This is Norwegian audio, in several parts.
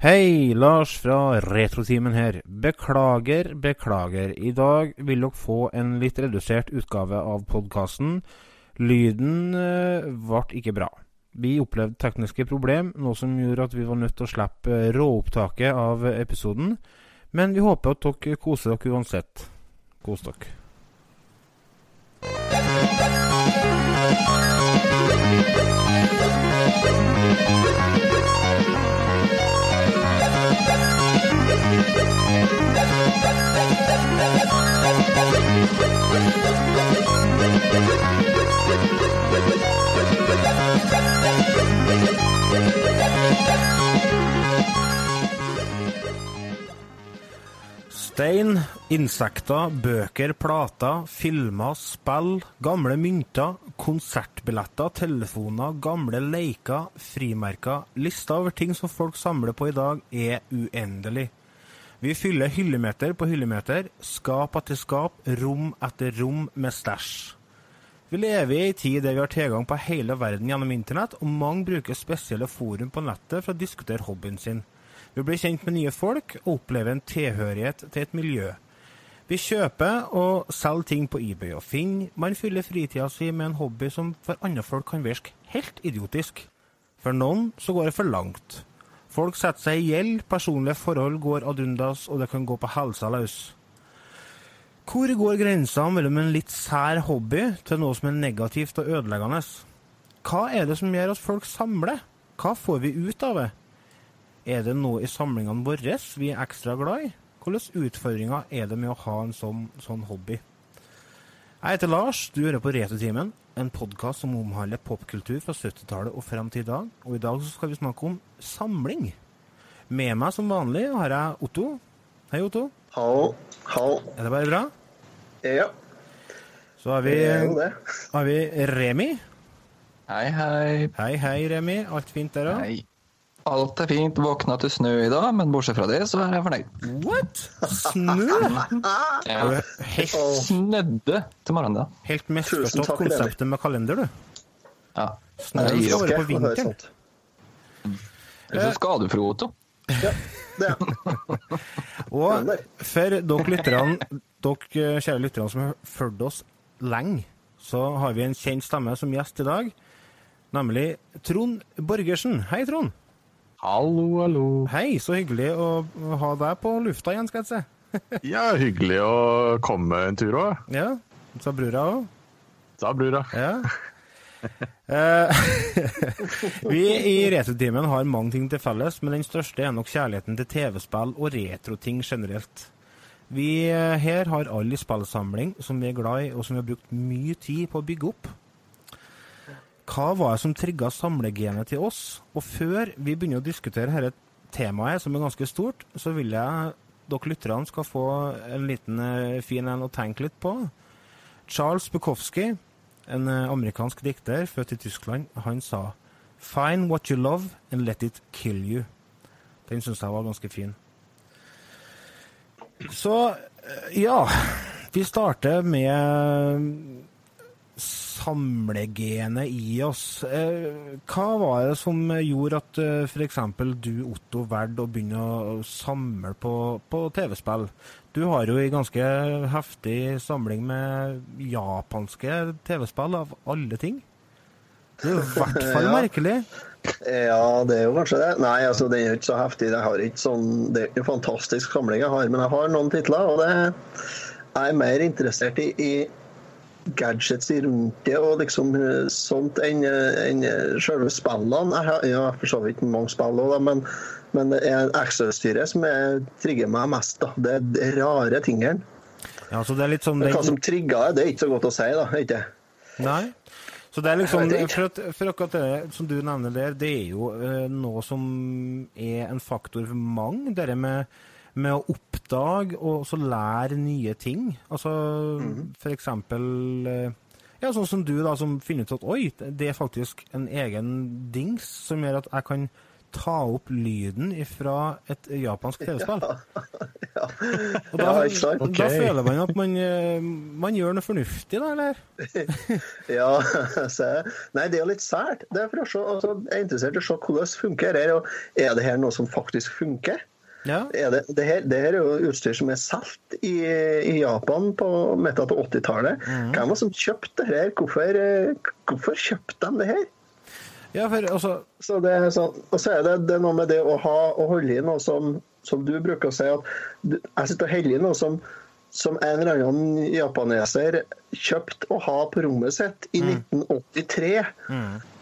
Hei, Lars fra Retrotimen her. Beklager, beklager. I dag vil dere få en litt redusert utgave av podkasten. Lyden eh, ble ikke bra. Vi opplevde tekniske problem, noe som gjorde at vi var nødt til å slippe råopptaket av episoden. Men vi håper at dere koser dere uansett. Kos dere. Stein, insekter, bøker, plater, filmer, spill, gamle mynter, konsertbilletter, telefoner, gamle leker, frimerker Lista over ting som folk samler på i dag, er uendelig. Vi fyller hyllemeter på hyllemeter, skap etter skap, rom etter rom med stæsj. Vi lever i ei tid der vi har tilgang på hele verden gjennom internett, og mange bruker spesielle forum på nettet for å diskutere hobbyen sin. Vi blir kjent med nye folk og opplever en tilhørighet til et miljø. Vi kjøper og selger ting på eBay og Finn. Man fyller fritida si med en hobby som for andre folk kan virke helt idiotisk. For noen så går det for langt. Folk setter seg i gjeld, personlige forhold går ad undas, og det kan gå på helsa løs. Hvor går grensa mellom en litt sær hobby til noe som er negativt og ødeleggende? Hva er det som gjør at folk samler? Hva får vi ut av det? Er det noe i samlingene våre vi er ekstra glad i? Hvilke utfordringer er det med å ha en sånn, sånn hobby? Jeg heter Lars, du hører på Retrotimen, en podkast som omhandler popkultur fra 70-tallet og frem til i dag. Og i dag skal vi snakke om samling. Med meg som vanlig har jeg Otto. Hei, Otto. Hallo. Hallo. Er det bare bra? Ja. Så har vi, har vi Remi. Hei, hei. Hei, hei, Remi. Alt fint der òg? Alt er fint. Våkna til snø i dag, men bortsett fra det, så er jeg fornøyd. What? Snø? Ja. Helt, Snødde til morgenen, da. helt mest misforstått takk, konseptet med kalender, du. Ja. Snøen skal være på vinteren. Ellers så skal du, fru Otto. Ja, det er Og for dere lytterne, dere kjære lytterne som har fulgt oss lenge, så har vi en kjent stemme som gjest i dag, nemlig Trond Borgersen. Hei, Trond. Hallo, hallo. Hei, så hyggelig å ha deg på lufta igjen, skal jeg si. Ja, hyggelig å komme en tur òg, Ja, sa brura òg. sa brura. Ja. Eh, vi i Retrotimen har mange ting til felles, men den største er nok kjærligheten til TV-spill og retroting generelt. Vi eh, her har alle spillsamling som vi er glad i, og som vi har brukt mye tid på å bygge opp. Hva var det som trigga samlegenet til oss? Og før vi begynner å diskutere dette temaet, som er ganske stort, så vil jeg dere lytterne skal få en liten eh, fin en å tenke litt på. Charles Bukowski, en eh, amerikansk dikter født i Tyskland, han sa Find what you love and let it kill you. Den syns jeg var ganske fin. Så eh, ja, vi starter med samlegenet i oss. Eh, Hva var det som gjorde at f.eks. du, Otto, valgte å begynne å samle på, på TV-spill? Du har jo en ganske heftig samling med japanske TV-spill, av alle ting. Det er i hvert fall Ja. merkelig. Ja, det er jo kanskje det. Nei, altså, den er ikke så heftig. Jeg har ikke sånn, det er ikke en fantastisk samling jeg har, men jeg har noen titler. Og det jeg er mer interessert i, i gadgets rundt det og liksom eh, sånt enn en selve spillene. Jeg har ja, for så vidt mange spill òg, men, men det er Access-styret som er, trigger meg mest. da. Det er de rare tingene. Ja, så det er litt sånn Den... Hva som trigger det, det er ikke så godt å si, da. ikke Nei. Så det er liksom. For, at, for akkurat det som du nevner der, det er jo uh, noe som er en faktor for mange. Det med, med å oppdage og så lære nye ting. Altså Mhm. for eksempel eh, Ja, sånn som du, da, som finner ut at oi, det er faktisk en egen dings som gjør at jeg kan ta opp lyden fra et japansk TV-spill. Ja, ja. da, Ja, ikke sant? da føler man at man, eh, man gjør noe fornuftig, da, eller? Ja, se. Nei, det er jo litt sært. Det er for å se, altså, jeg er interessert i å se hvordan funker det her. og Er det her noe som faktisk funker? Ja. Er det, det, her, det her er jo utstyr som er solgt i, i Japan på midten av 80-tallet. Mm. Hvem var det som kjøpte det her? Hvorfor, eh, hvorfor kjøpte de det her? ja, for også... Så det er sånn, og så er det, det er noe med det å ha og holde i noe som, som du bruker å si at du, Jeg sitter og holder i noe som, som en eller annen japaneser kjøpte å ha på rommet sitt i 1983.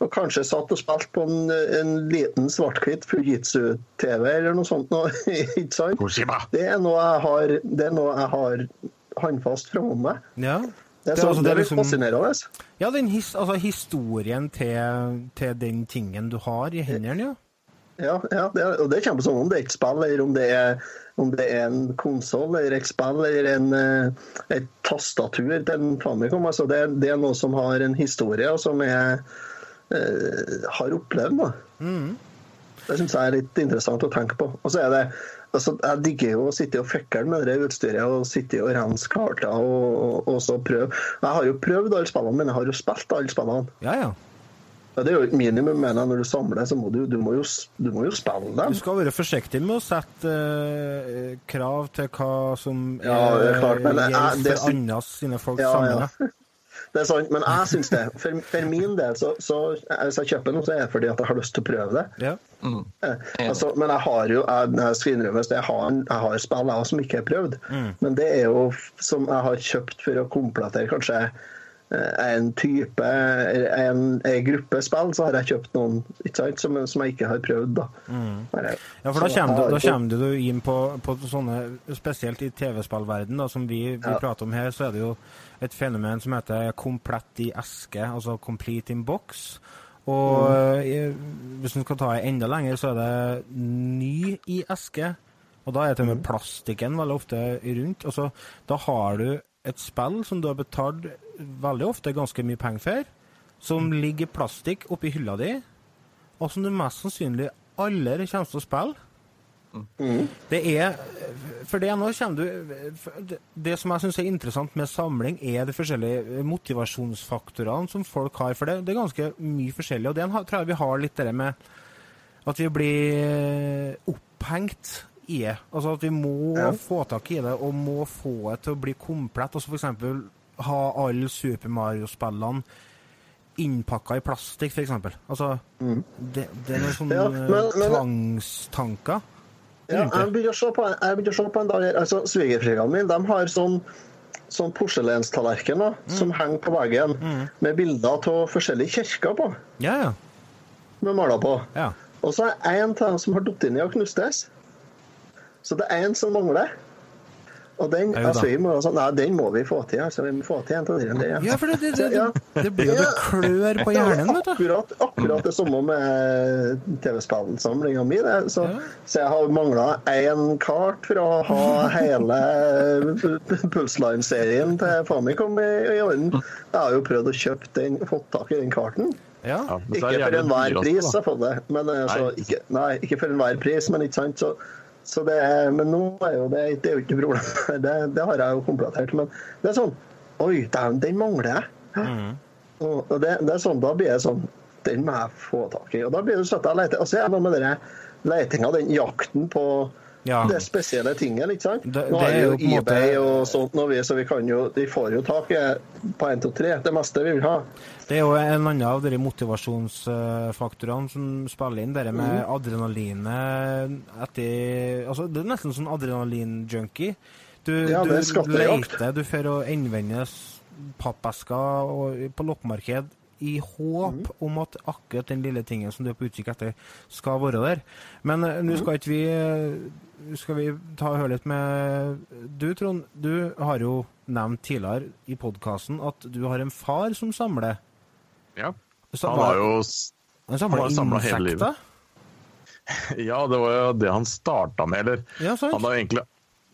Og kanskje satt og spilte på en, en liten svart-hvitt Fujitsu-TV eller noe sånt. Noe, ikke sant? Det er noe jeg har, det er noe jeg har håndfast framom meg. Ja. Det er, Det er sånn, altså- det det er liksom- fascinerende. Ja, den his, altså historien til, til den tingen du har i hendene, ja. Ja, ja det, er- og det kommer som om det er et spill, eller om det er, om det er en konsoll, eller et spill, eller en, eh, et tastatur til en Famicom. Altså det, det er noe som har en historie, og som jeg eh, har opplevd. Da. Det syns jeg er litt interessant å tenke på. Og så er det altså, Jeg digger jo å sitte og fikle med det utstyret og sitte og rense karter og, og, og så prøve. Jeg har jo prøvd alle spillene, men jeg har jo spilt alle spillene. Ja, ja. Ja, det er jo et minimum, mener jeg. Når du samler, så må du, du, må, jo, du må jo spille dem. Du skal være forsiktig med å sette uh, krav til hva som Ja, det er klart, men, eh, gjelder det for andre andres sine folk Ja, samlinger. ja. Det er sant, men jeg syns det. For, for min del, så, så hvis jeg kjøper noe, så er det fordi at jeg har lyst til å prøve det. Ja. Mm. Eh, Altså, men jeg har jo jeg, jeg skal jeg har, jeg har spill jeg som ikke har prøvd. Men det er jo som jeg har kjøpt for å komplettere kanskje en type en, en gruppe spill, så har jeg kjøpt noen sant, som, som jeg ikke har prøvd. da. Mm. Ja, for da kommer, du, da kommer du inn på, på sånne, spesielt i TV-spillverden som vi, vi Ja. prater om her, så er det jo et fenomen som heter komplett i eske, altså complete in box. Og mm. hvis du skal ta det enda lenger, så er det ny i eske. Og da er det med plastikken veldig ofte rundt. Altså, da har du et spill som du har betalt veldig ofte ganske mye penger for, som ligger i plastikk oppi hylla di, og som du mest sannsynlig aldri kommer til å spille. Det er For det nå kommer du det- Det som jeg syns er interessant med samling, er de forskjellige motivasjonsfaktorene som folk har. For det, det er ganske mye forskjellig. Og det tror jeg vi har litt det med at vi blir opphengt det. Altså at vi må Ja. få tak i det, og må få det til å bli komplett. Altså f.eks. ha alle Super Mario-spillene innpakka i plastikk, f.eks. Altså, det, det er noen sånne Ja, men- men- tvangstanker. Ja, jeg begynte å se på, å se på en dag her. altså Svigerforeldrene mine de har sånn, sånn porselenstallerken da, som henger på veggen, med bilder av forskjellige kirker på, Ja, ja. med maler på. ja. Og så er en av dem som har falt inn i og knustes. Så det er en som mangler. Og den, altså, vi må, altså, nei, den må vi få til. Altså, vi må få til en av de der. Ja, for det, det, det, Ja. det, blir jo det klør på hjernen, vet du. Akkurat, akkurat det samme med TV-spillsamlinga mi. det. Så, Ja. så jeg har mangla én kart for å ha hele Pulsline-serien til Famicom i, i orden. Jeg har jo prøvd å kjøpe den, fått tak i den karten. Ja. Ikke for enhver pris, jeg har fått det. Men, altså, Nei. ikke, nei, ikke for enhver pris, men ikke sant. Så det men nå er jo det, det er jo ikke noe problem. Det, det har jeg jo komplettert. Men det er sånn Oi, den, den mangler jeg. Mm. Og og det, det er sånn, Da blir det sånn Den må jeg få tak i. Og da blir det sånn at jeg leter. Og så er det noe med den letinga, den jakten på Ja. det spesielle tingene, ikke sant? Det- nå har vi er jo jo eBay måte- og sånt, vi, så vi kan jo, de får jo tak i på 1, 2, 3, det meste vi vil ha. Det er jo en annen av de motivasjonsfaktorene som spiller inn, det med mm. adrenalinet etter Altså, det er nesten sånn adrenalin-junkie. Du, Ja, er du leter, du får å innvende pappesker på loppemarked i håp mm. om at akkurat den lille tingen som du er på utkikk etter, skal være der. Men Mhm. nå skal ikke vi eh, skal vi ta og høre litt med Du, Trond, du har jo nevnt tidligere i podkasten at du har en far som samler. Ja. Han har jo Han han samler har samlet hele insekter? livet. Ja, det var jo det han starta med, eller Ja, sant. Han har egentlig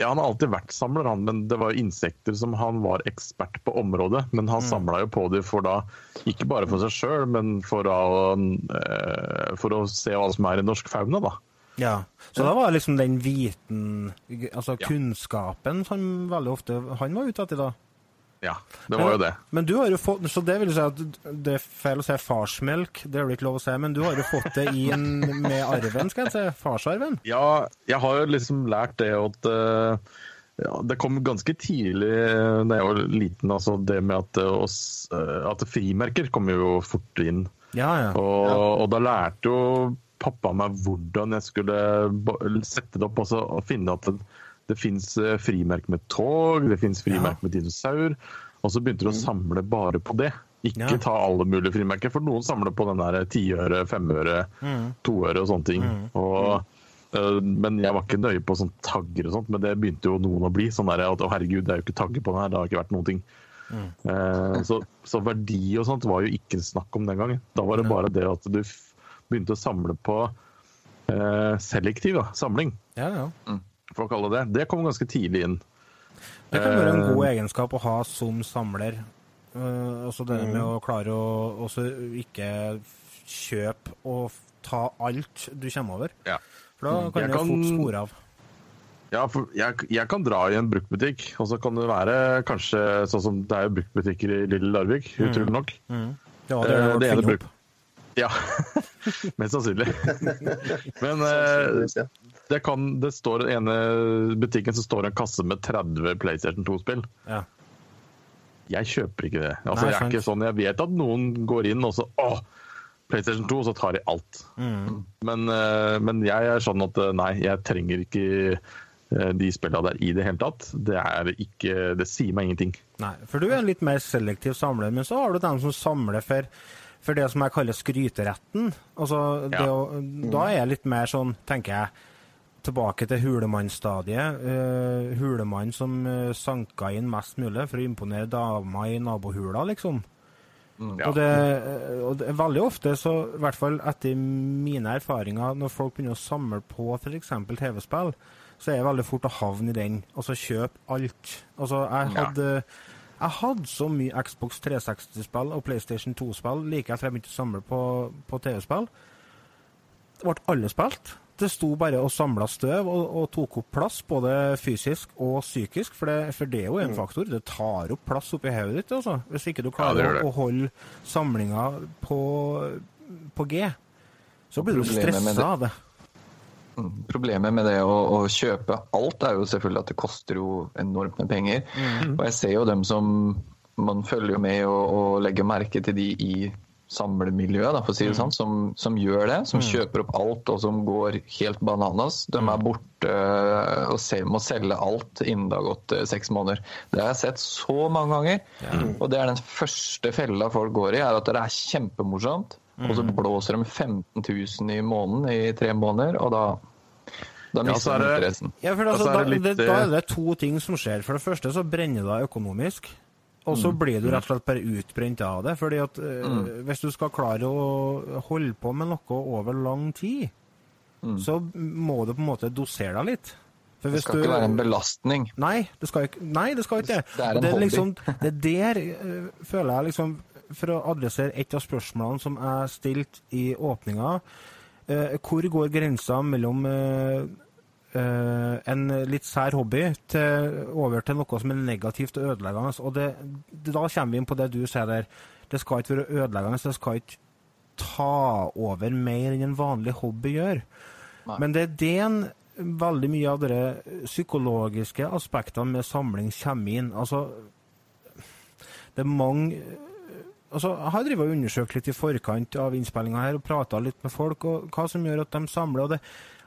ja, han har alltid vært samler, han, men det var insekter som han var ekspert på området. Men Mm. han samla jo på dem for da, ikke bare for seg sjøl, men for å, eh, for å se hva som er i norsk fauna, da. Ja. Så da var liksom den viten, altså kunnskapen, som veldig ofte han var ute etter da. Ja, det var jo det. Men du har jo fått, så det vil si at det er feil å si farsmelk, det er det ikke lov å si, men du har jo fått det inn med arven, skal jeg si, farsarven. Ja, jeg har jo liksom lært det at eh, ja, Det kom ganske tidlig da jeg var liten, altså det med at, eh, oss, eh, at frimerker kom jo fort inn. Ja, ja. Og, og da lærte jo pappa meg hvordan jeg skulle sette det opp og finne at det, fins frimerke med tog, det fins frimerke Ja. med dinosaur. Og så begynte du å samle bare på det. Ikke Ja. ta alle mulige frimerker, for noen samler på den der tiøre, femøre, Mm. toøre og sånne ting. Og, øh, men jeg var ikke nøye på sånn tagger og sånt, men det begynte jo noen å bli. Sånn der at å herregud, det er jo ikke tagger på den her, det har ikke vært noen ting. Eh, så, så verdi og sånt var jo ikke snakk om den gangen. Da var det bare det at du begynte å samle på eh, selektiv da, samling, ja, ja. For å kalle det det. Kom ganske tidlig inn. Det kan være en Eh, god egenskap å ha som samler. Uh, også det med å klare å også ikke kjøpe og ta alt du kommer over. Ja. For da kan Jeg du kan- fort spore av. Ja, for jeg, jeg kan dra i en bruktbutikk, og så kan det være kanskje sånn som det er jo bruktbutikker i lille Larvik, utrolig nok. Mm. Ja, det, Eh, det, det ene bruk-. Ja, mest sannsynlig. Men eh, ja. Det kan, det står i ene butikken så står det en kasse med 30 PlayStation 2-spill. Ja. Jeg kjøper ikke det. Altså, Nei, jeg er ikke sånn, jeg vet at noen går inn og så Åh, PlayStation 2, og så tar de alt. Mm. Men, eh, men jeg er sånn at eh, nei, jeg trenger ikke eh, de spillene der i det hele tatt. Det, er ikke, det sier meg ingenting. Nei, for du er en litt mer selektiv samler, men så har du dem som samler for, for det som jeg kaller skryteretten. Altså, det Ja. å, da er jeg litt mer sånn, tenker jeg, tilbake til hulemannstadiet. Uh, Hulemann som uh, sanka inn mest mulig for å imponere dama i nabohula, liksom. Ja. Og, det, eh, og det veldig ofte, så i hvert fall etter mine erfaringer, når folk begynner å samle på f.eks. TV-spill, så er det veldig fort å havne i den, og så kjøpe alt. Altså, jeg Ja. hadde, jeg hadde så mye Xbox 360-spill og PlayStation 2-spill like etter jeg begynte å samle på, på TV-spill. Det ble alle spilt. Det sto bare og samla støv og, og tok opp plass, både fysisk og psykisk. For det, for det er jo en faktor. Det tar opp plass oppi hodet ditt. Altså. Hvis ikke du klarer ja, å, å holde samlinga på, på G, så blir du stressa av det. Mm. Problemet med det å, å kjøpe alt er jo selvfølgelig at det koster jo enormt med penger. Og jeg ser jo dem som man følger jo med og, og legger merke til de i samlemiljøet, for å si det sånn, som, som gjør det. Som kjøper opp alt og som går helt bananas. De er borte øh, og ser, må selge alt innen det har gått øh, seks måneder. Det har jeg sett så mange ganger. Og det er den første fella folk går i, er at det er kjempemorsomt. Og så blåser de 15 000 i måneden i tre måneder, og da, da mister er de det- interessen. Ja, for altså, er da, det litt, det, da eh, er det to ting som skjer. For det første så brenner det deg økonomisk. Og så blir du rett og slett bare utbrent av det. fordi at mm. hvis du skal klare å holde på med noe over lang tid, så må du på en måte dosere deg litt. For Det skal du- ikke være en belastning. Nei, det skal ikke Nei, det skal ikke det. Det er en det er Liksom, det er der, eh, føler jeg, liksom For å adressere et av spørsmålene som er stilt i åpninga, eh, hvor går grensa mellom eh, eh, en litt sær hobby til, over til noe som er negativt og ødeleggende? Og det, det, da kommer vi inn på det du sier der. Det skal ikke være ødeleggende, det skal ikke ta over mer enn en vanlig hobby gjør. Nei. Men det er den veldig mye av de psykologiske aspektene med samling kommer inn. Altså, det er mange altså, Jeg har drevet og undersøkt litt i forkant av innspillinga her og prata litt med folk, og hva som gjør at de samler. Og det,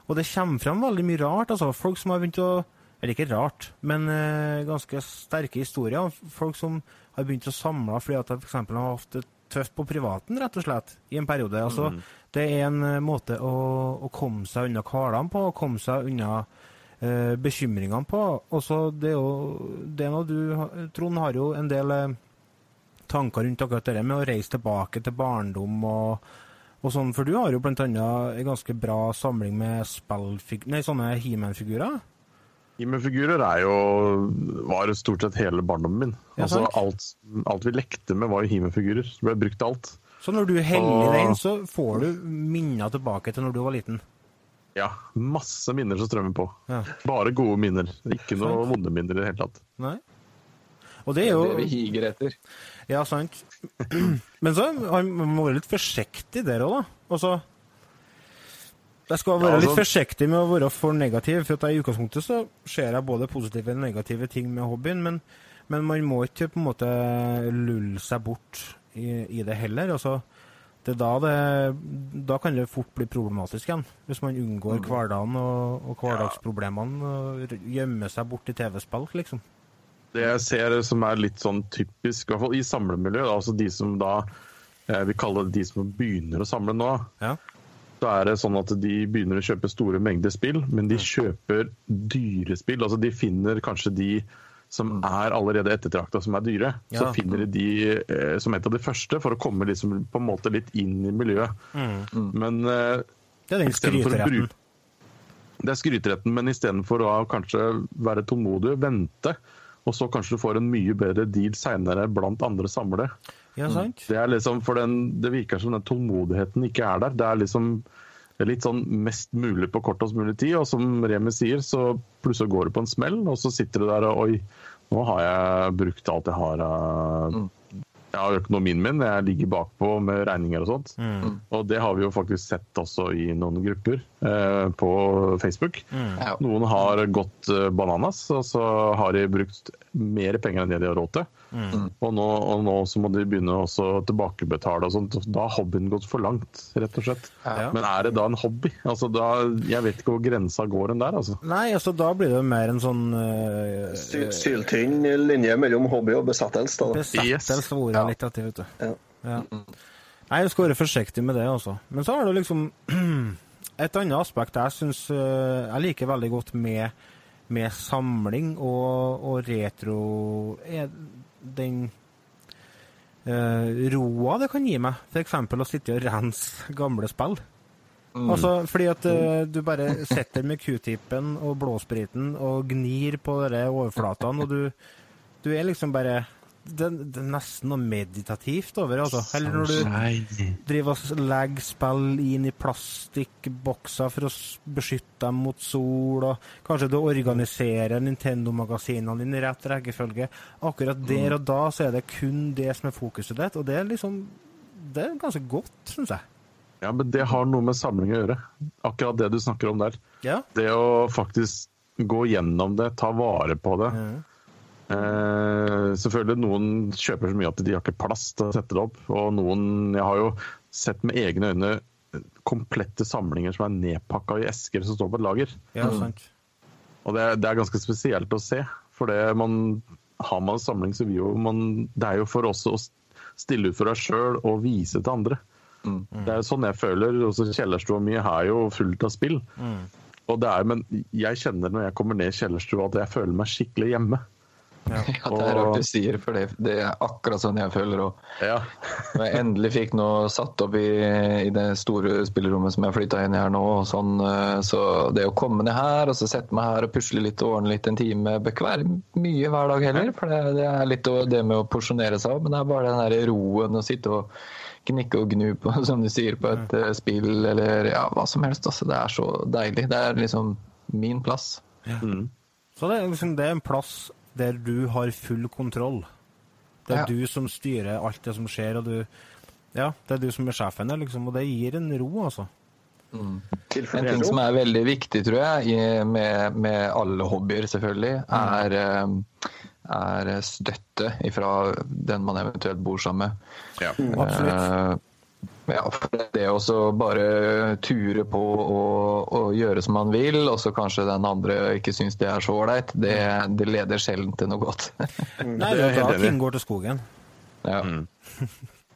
og det kommer frem veldig mye rart. altså Folk som har begynt å Eller ikke rart, men uh, ganske sterke historier. Folk som har begynt å samle fordi at de f.eks. har hatt det tøft på privaten, rett og slett, i en periode. Altså, Det er en eh, måte å, å komme seg unna kvalene på, å komme seg unna uh, bekymringene på. Også det er jo det er noe du, Trond, har jo en del uh, tanker rundt akkurat det med å reise tilbake til barndom og, og sånn, for du har jo blant annet en ganske bra samling med spillfig... Nei, sånne He-Man-figurer. He-Man-figurer er jo var stort sett hele barndommen min. Ja, altså, alt, alt vi lekte med, var jo He-Man-figurer. Det ble brukt til alt. Så når du heller deg inn, så får du minner tilbake til når du var liten. Ja, masse minner som strømmer på. Ja. Bare gode minner. Ikke noe vonde minner i det hele tatt. Nei. Og det er jo Det vi higer etter. Ja, sant. Men så han må være litt forsiktig der òg, da. Altså Jeg skal være Ja, altså- litt forsiktig med å være for negativ, for at jeg, i utgangspunktet så ser jeg både positive og negative ting med hobbyen, men, men man må ikke på en måte lulle seg bort i, i det heller. Altså, det da, det, da kan det fort bli problematisk igjen, hvis man unngår hverdagen og, og hverdagsproblemene og gjemmer seg bort i TV-spill, liksom. Det jeg ser som er litt sånn typisk, i hvert fall i samlemiljøet, altså de som da jeg vi kaller det de som begynner å samle nå, Ja. så er det sånn at de begynner å kjøpe store mengder spill, men de kjøper dyre spill. Altså de finner kanskje de som er allerede ettertrakta som er dyre. Så finner de de eh, som et av de første for å komme liksom på en måte litt inn i miljøet. Men eh, Det er den skryteretten. det er skryteretten, men istedenfor å kanskje være tålmodig vente, og så kanskje du får en mye bedre deal seinere blant andre samlere. Ja, sant? Det er liksom, for den, det virker som den tålmodigheten ikke er der. Det er liksom litt sånn mest mulig på kortest mulig tid, og som Remi sier, så plutselig går det på en smell, og så sitter du der og oi, nå har jeg brukt alt jeg har av jeg har økonomien min, jeg ligger bakpå med regninger og sånt. Og det har vi jo faktisk sett også i noen grupper eh, på Facebook. Mm. Noen har gått eh, bananas, og så har de brukt mer penger enn det de har råd til. Og, nå, og nå så må de begynne også å tilbakebetale og sånt. Da har hobbyen gått for langt, rett og slett. Ja. Men er det da en hobby? Altså da, jeg vet ikke hvor grensa går den der, altså. Nei, altså da blir det mer en sånn uh, Sy- Syltynn linje mellom hobby og besettelse. da. besettelse ordet Ja. litt etter, vet du. Ja. Ja. Nei, jeg skal være forsiktig med det, altså. Men så er det liksom et annet aspekt jeg syns jeg liker veldig godt med, med samling og, og retro, er den uh, roa det kan gi meg. F.eks. å sitte og rense gamle spill. Altså, fordi at uh, du bare sitter med q-tipen og blåspriten og gnir på de overflatene, og du, du er liksom bare det, det er nesten noe meditativt over det, altså. Eller når du driver og legger spill inn i plastikkbokser for å beskytte dem mot sol, og kanskje du organiserer Nintendo-magasinene dine i rett rekkefølge. Akkurat der og da så er det kun det som er fokuset ditt, og det er liksom Det er ganske godt, syns jeg. Ja, men det har noe med samling å gjøre. Akkurat det du snakker om der. Ja. Det å faktisk gå gjennom det, ta vare på det. Mhm. Eh, selvfølgelig Noen kjøper så mye at de har ikke plass til å sette det opp. Og noen Jeg har jo sett med egne øyne komplette samlinger som er nedpakka i esker som står på et lager. ja, sant. Og det, er- det er ganske spesielt å se. For det man, har man en samling, så vil jo man Det er jo for oss å stille ut for deg sjøl og vise til andre. Det er sånn jeg føler. Også kjellerstua mi er jo fullt av spill. Og det er, men jeg kjenner når jeg kommer ned i kjellerstua at jeg føler meg skikkelig hjemme. Ja, det er rart du sier, for det, det er akkurat sånn jeg føler òg. Ja. Når jeg endelig fikk noe satt opp i, i det store spillerommet som jeg flytta inn i her nå, og sånn, eh, så det å komme ned her og så sette meg her og pusle litt og ordne litt en time bør ikke være mye hver dag heller. For det, det er litt det med å porsjonere seg opp, men det er bare den der roen å sitte og gnikke og gnu på, som du sier, på et eh, spill eller ja, hva som helst. Altså, det er så deilig. Det er liksom min plass. Så det liksom, det er en plass der du har full kontroll. Det er Ja. du som styrer alt det som skjer, og du Ja, det er du som er sjefen der, liksom, og det gir en ro, altså. En ting som er veldig viktig, tror jeg, i- med, med alle hobbyer, selvfølgelig, er, eh, er støtte fra den man eventuelt bor sammen med. Ja. Absolutt. Ja, for det å bare ture på og, og gjøre som man vil, og så kanskje den andre ikke syns det er så ålreit, det, det leder sjelden til noe godt. Nei, det er jo da ting går til skogen. ja.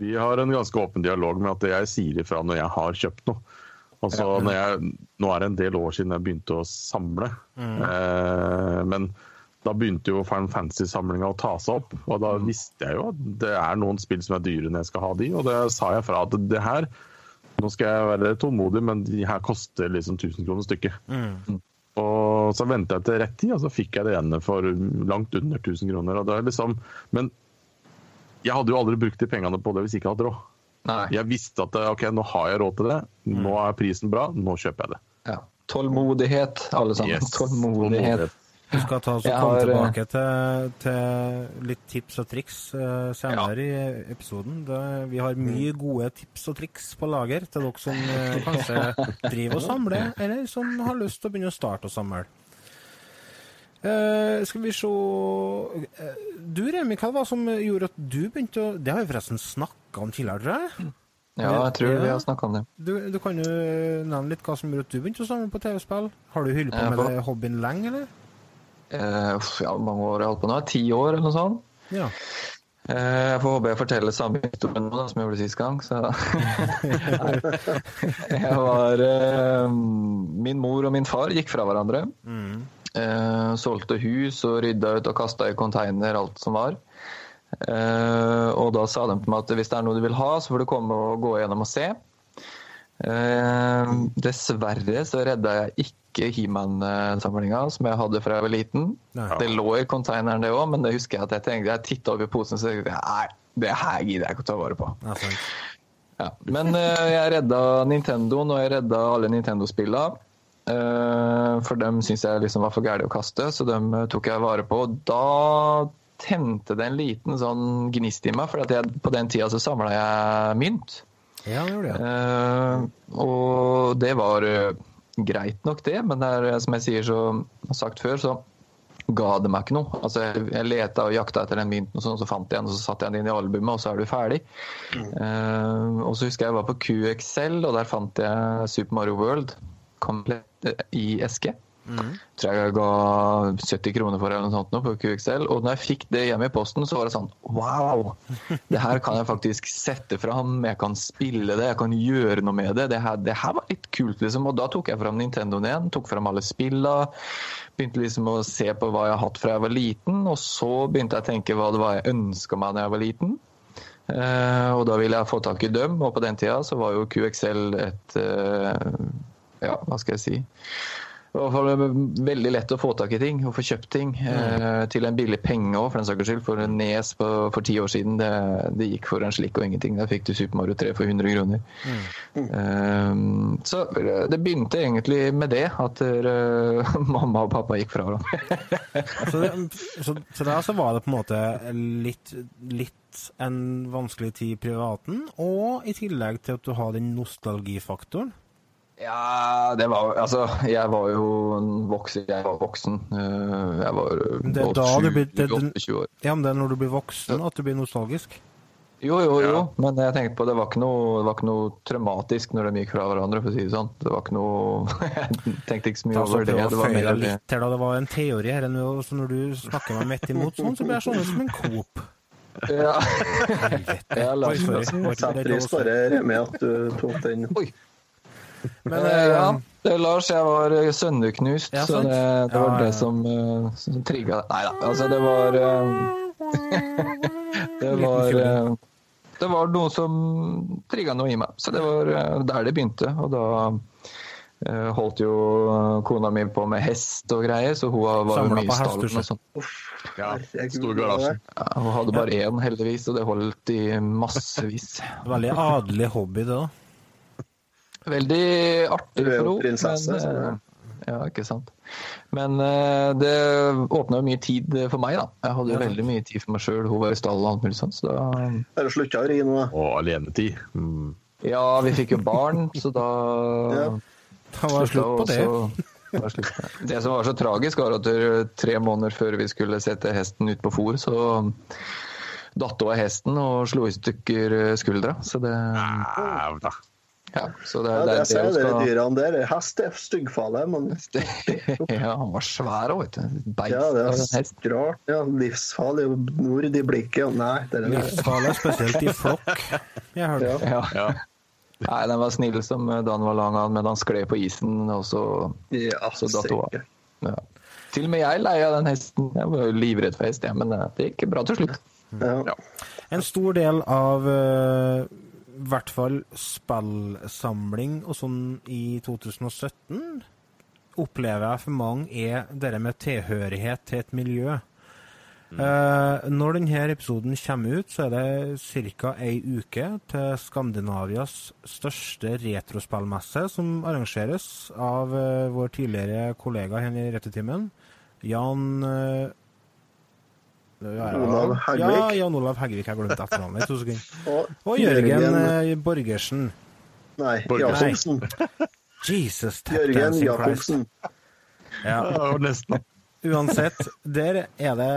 Vi har en ganske åpen dialog med at jeg sier ifra når jeg har kjøpt noe. Altså, når jeg, nå er det en del år siden jeg begynte å samle. Eh, men da begynte jo Final Fantasy-samlinga å ta seg opp. Og da visste jeg jo at det er noen spill som er dyre når jeg skal ha de, og det sa jeg fra at det her Nå skal jeg være tålmodig, men de her koster liksom 1000 kroner stykket. Og så venta jeg til rett tid, og så fikk jeg det ene for langt under 1000 kroner. Og det er liksom, men jeg hadde jo aldri brukt de pengene på det hvis jeg ikke hadde råd. Nei. Jeg visste at ok, nå har jeg råd til det, nå er prisen bra, nå kjøper jeg det. Ja. Tålmodighet, alle sammen. Yes. Tålmodighet. Du skal ta oss og komme har, eh, tilbake til, til litt tips og triks uh, senere i episoden. Det, vi har mye gode tips og triks på lager til dere som uh, kanskje driver og samler, eller som har lyst til å begynne å starte å samle. Uh, skal vi se Du Remi, hva var det som gjorde at du begynte å Det har vi forresten snakka om tidligere, tror jeg. Ja, jeg tror vi har snakka om det. Du, du kan jo nevne litt hva som gjorde at du begynte å samle på TV-spill. Har du holdt på med det hobbyen lenge, eller? Eh, ja, mange år jeg holdt på nå? Ti år, eller noe sånt? Ja. Eh, Jeg får håpe jeg forteller samme historie nå som jeg gjorde sist gang. Så. jeg var eh, Min mor og min far gikk fra hverandre. Mm. Eh, solgte hus og rydda ut og kasta i container alt som var. Eh, og da sa de til meg at hvis det er noe du vil ha, så får du komme og gå gjennom og se. Eh, dessverre så redda jeg ikke He-Man-samlinga som jeg hadde fra jeg var liten. Nei. Det lå i konteineren, det òg, men det husker jeg at jeg tenkte jeg titta opp i posen og tenkte nei, det her gidder jeg ikke å ta vare på. Ja. Ja. Men eh, jeg redda Nintendoen, og jeg redda alle Nintendo-spilla. Eh, for dem syns jeg liksom var for gærne å kaste, så dem eh, tok jeg vare på. Da tente det en liten sånn gnist i meg, for jeg, på den tida så samla jeg mynt. Ja, det gjorde det. Eh, og det var eh, greit nok, det, men det er, eh, som jeg sier så sagt før, så ga det meg ikke noe. Altså, jeg, jeg leta og jakta etter den mynten, og sånn, så fant jeg den, og så satte jeg den inn i albumet, og så er du ferdig. Eh, og så husker jeg jeg var på QXL, og der fant jeg Super Mario World komplett i eske. Tror jeg jeg ga 70 kroner for eller noe sånt nå på QXL. Og når jeg fikk det hjemme i posten, så var det sånn Wow! Det her kan jeg faktisk sette fram. Jeg kan spille det, jeg kan gjøre noe med det. Det her, det her var litt kult, liksom. Og da tok jeg fram Nintendoen igjen. Tok fram alle spilla. Begynte liksom å se på hva jeg har hatt fra jeg var liten. Og så begynte jeg å tenke hva det var jeg ønska meg da jeg var liten. Uh, og da ville jeg få tak i dem, og på den tida så var jo QXL et uh, Ja, hva skal jeg si? Veldig lett å få tak i ting og få kjøpt ting eh, til en billig penge òg, for den saks skyld. For en Nes på, for ti år siden, det, det gikk for en slikk og ingenting. Der fikk du Super Mario 3 for 100 kroner. Eh, så eh, det begynte egentlig med det, at uh, mamma og pappa gikk fra hverandre. Så, så, så der så var det på en måte litt, litt en vanskelig tid i privaten, og i tillegg til at du har den nostalgifaktoren. Ja, det var Altså, jeg var jo en voksen. Jeg var voksen. Eh, Jeg var Det er da du blir- det- 28 år. Ja, men det er når du blir voksen at du blir nostalgisk. Jo, jo, jo. Men jeg tenkte på det var ikke noe, det var ikke noe traumatisk når de gikk fra hverandre, for å si det sånn. Det var ikke noe Jeg tenkte ikke så mye over det. Det var mer litt til da det var en teori her så når du snakker meg midt imot sånn, så blir jeg sånn som en Coop. ja. Jeg det setter er pris på det, Remi, at du tok den. Oi. Men Eh, ja, eh, det, Lars, jeg var sønneknust, sønderknust, Ja, så det, det var ja. det som, uh, som trigga Nei da, altså det var eh, Det var eh, Det var noe som trigga noe i meg. Så det var eh, der det begynte. Og da eh, holdt jo kona mi på med hest og greier, så hun var jo mye på i stallen og sånn. Ja, stor garasje. Ja, hun hadde bare én, heldigvis, og det holdt i massevis. veldig adelig hobby, det da. Veldig artig Du er jo for henne. prinsesse, men, eh, Ja, ikke sant. Men eh, det åpna jo mye tid for meg, da. Jeg hadde jo Ja, veldig mye tid for meg sjøl. Hun var i stallen og alt mulig sånt. Så da Bare du slutta å ri nå? da? Og alenetid. Mm. Ja, vi fikk jo barn, så da Ja. Da var det slutt på det. også- det var slutt på det. Det som var så tragisk, var at tre måneder før vi skulle sette hesten ut på fôr, så datt hun av hesten og slo i stykker skuldra. Så det Nei, da. Ja, så det, Ja, det, det er det hun dere skal dyrene der. Hest er styggfarlig, men Ja, han var svær òg, vet du. Beist ja, det er rart. Ja, livsfarlig. Nord i blikket. Nei, det er det. Livsfarlig, spesielt i flokk. Jeg hørte. Ja. Ja. Ja. Nei, den var snill som da han var lang, men han skled på isen, og så Ja, Så datt hun av. Til og med jeg leia den hesten. Jeg var jo livredd for hest, ja, men eh, det gikk bra til slutt. Ja. Ja. En stor del av eh, i hvert fall spillsamling og sånn i 2017 opplever jeg for mange er det med tilhørighet til et miljø. Eh, når denne episoden kommer ut, så er det ca. ei uke til Skandinavias største retrospillmesse, som arrangeres av eh, vår tidligere kollega her i Rettetimen, Jan eh, ja, Olav Hegvik. Ja, Jan Olav Hegvik. Jeg glemte etternavnet i to sekunder. Og, Jørgen eh, Borgersen. Nei. Jacobsen. Jesus, Jørgen Jacobsen. Ja. Nesten. Uansett, der er det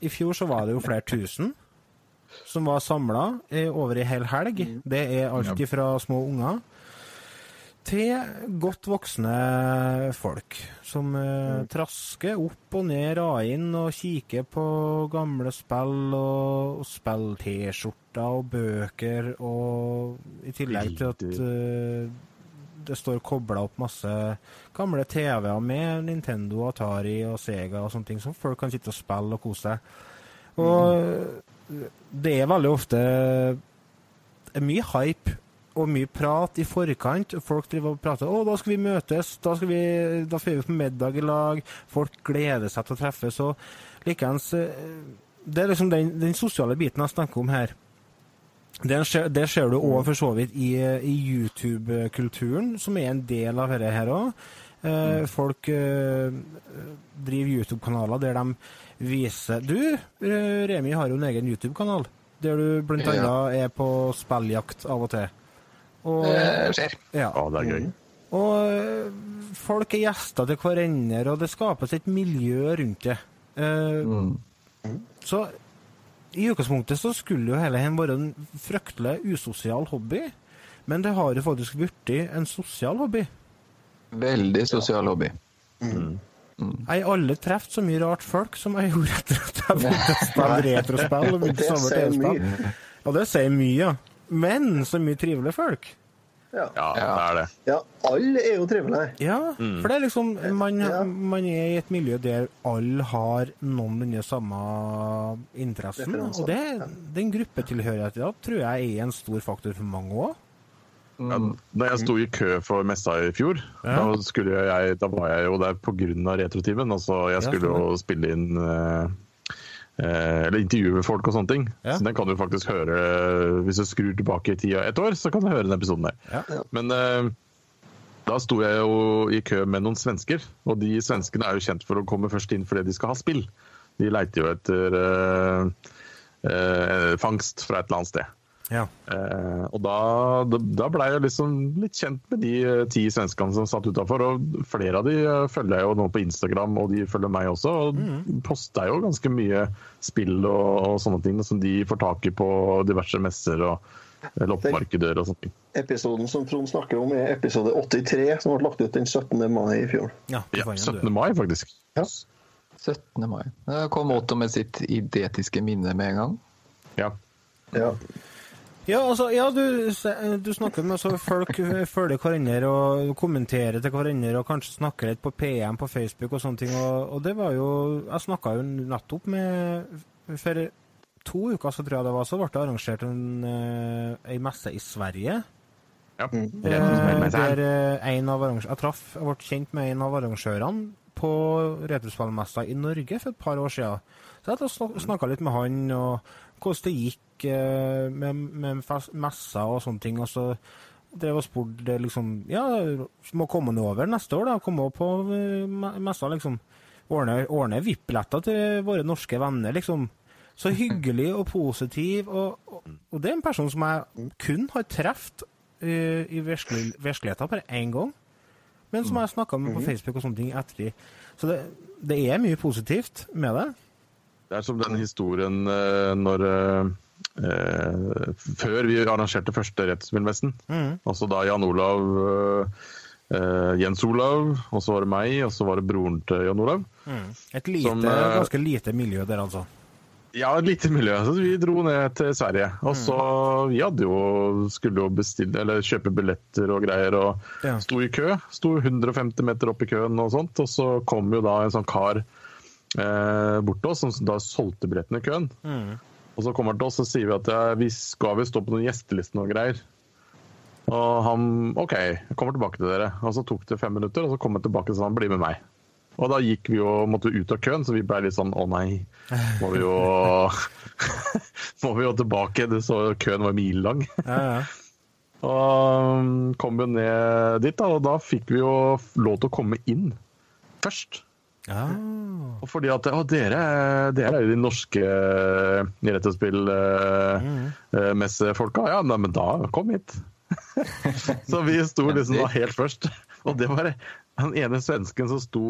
I fjor så var det jo flere tusen som var samla over ei hel helg. Det er alt fra små unger til godt voksne folk som eh, trasker opp og ned raden og kikker på gamle spill og, og spill-T-skjorter og bøker, og i tillegg til at eh, det står kobla opp masse gamle TV-er med Nintendo, Atari og Sega og sånne ting, som folk kan sitte og spille og kose seg. Og det er veldig ofte mye hype og mye prat i forkant. Folk driver og prater 'Å, da skal vi møtes. Da skal vi da får vi på middag i lag.' Folk gleder seg til å treffes. Og likeens eh, Det er liksom den, den sosiale biten jeg snakker om her. Det ser, det ser du òg for så vidt i, i YouTube-kulturen, som er en del av dette her òg. Eh, folk eh, driver YouTube-kanaler der de viser Du, Remi har jo en egen YouTube-kanal, der du blant Ja. er på spilljakt av og til. Og, det skjer. ja. Ja, det er gøy. og eh, folk er gjester til hverandre, og det skapes et miljø rundt det. Uh, Mm. så i utgangspunktet så skulle jo hele dette være en fryktelig usosial hobby, men det har jo faktisk blitt en sosial hobby. Veldig sosial hobby. Jeg har aldri truffet så mye rart folk som jeg gjorde etter at jeg begynte å spille retrospill. og Det sier mye. Ja, det sier mye, ja. Men så mye trivelige folk. Ja. Ja, det er det. ja, alle er jo trivelige. Ja, for det er liksom man, Ja. man er i et miljø der alle har noenlunde samme interessen. Og det, den gruppetilhørigheten tror jeg er en stor faktor for mange òg. Ja, da jeg sto i kø for messa i fjor, Ja. da, skulle jeg, da var jeg jo der pga. retrotimen. Altså, jeg Ja, skulle jo spille inn eh, Eller intervjue folk og sånne ting. Ja. Så den kan du faktisk høre Hvis du skrur tilbake i tida et år, så kan du høre den episoden der. Ja. Men eh, da sto jeg jo i kø med noen svensker, og de svenskene er jo kjent for å komme først inn fordi de skal ha spill. De leiter jo etter eh, eh, fangst fra et eller annet sted. Ja. Eh, og da, da, da blei jeg liksom litt kjent med de eh, ti svenskene som satt utafor. Og flere av de eh, følger jeg jo nå på Instagram, og de følger meg også. Og poster jo ganske mye spill og, og sånne ting som de får tak i på diverse messer og eh, loppemarkeder og sånt. Episoden som Trond snakker om, er episode 83, som ble lagt ut den 17. mai i fjor. ja, Ja, 17. mai, faktisk. Ja. 17. mai. Da kom Otto med sitt identiske minne med en gang. Ja. Ja. Ja, altså, ja, du, se- du snakker med altså, folk følger hverandre og kommenterer til hverandre og kanskje snakker litt på PM på Facebook og sånne ting. Og, og det var jo Jeg snakka jo nettopp med For to uker så tror jeg det var, så ble det arrangert en, en messe i Sverige. ja. Eh, Retrospillmesseren. der eh, en av arrangør- Jeg traff, jeg ble kjent med en av arrangørene på retrospillmessa i Norge for et par år siden. Så jeg snakka litt med han og hvordan det gikk eh, med, med messa og sånne ting. Og så drev og spurte liksom Ja, må komme noe over neste år, da. Komme opp på eh, messa, liksom. Ordne, ordne VIP-billetter til våre norske venner, liksom. Så hyggelig og positiv. Og, og, og det er en person som jeg kun har truffet uh, i virkelig, virkeligheten bare én gang. Men som jeg snakka med på Facebook og sånne ting etter. Så det, det er mye positivt med det. Det er som den historien eh, når eh, Før vi arrangerte første rettsspillmessen. Altså da Jan Olav Uh, Jens Olav, og så var det meg, og så var det broren til Jan Olav. Et lite, Som, uh, ganske lite miljø der, altså. Ja, et lite miljø. Så vi dro ned til Sverige. Og så Vi hadde jo skulle jo bestille, eller kjøpe billetter og greier, og Ja. sto i kø. Sto 150 meter opp i køen og sånt, og så kom jo da en sånn kar eh, bort til oss, som da solgte billettene i køen. Og så kommer han til oss og sier vi at ja, vi skal vi stå på noen gjesteliste og greier. Og han OK, jeg kommer tilbake til dere. Og så tok det fem minutter, og så kom han tilbake og sa han bli med meg. Og da gikk vi jo, måtte vi ut av køen, så vi ble litt sånn å nei, må vi jo Må vi jo tilbake. Det så køen var milelang. Ja, ja. Og um, kom jo ned dit, da, og da fikk vi jo lov til å komme inn først. Ja. Og fordi at å, dere, dere er jo de norske retrospillmessefolka. Ja, nei, men da kom hit. så vi sto liksom da helt først. Og det var den ene svensken som sto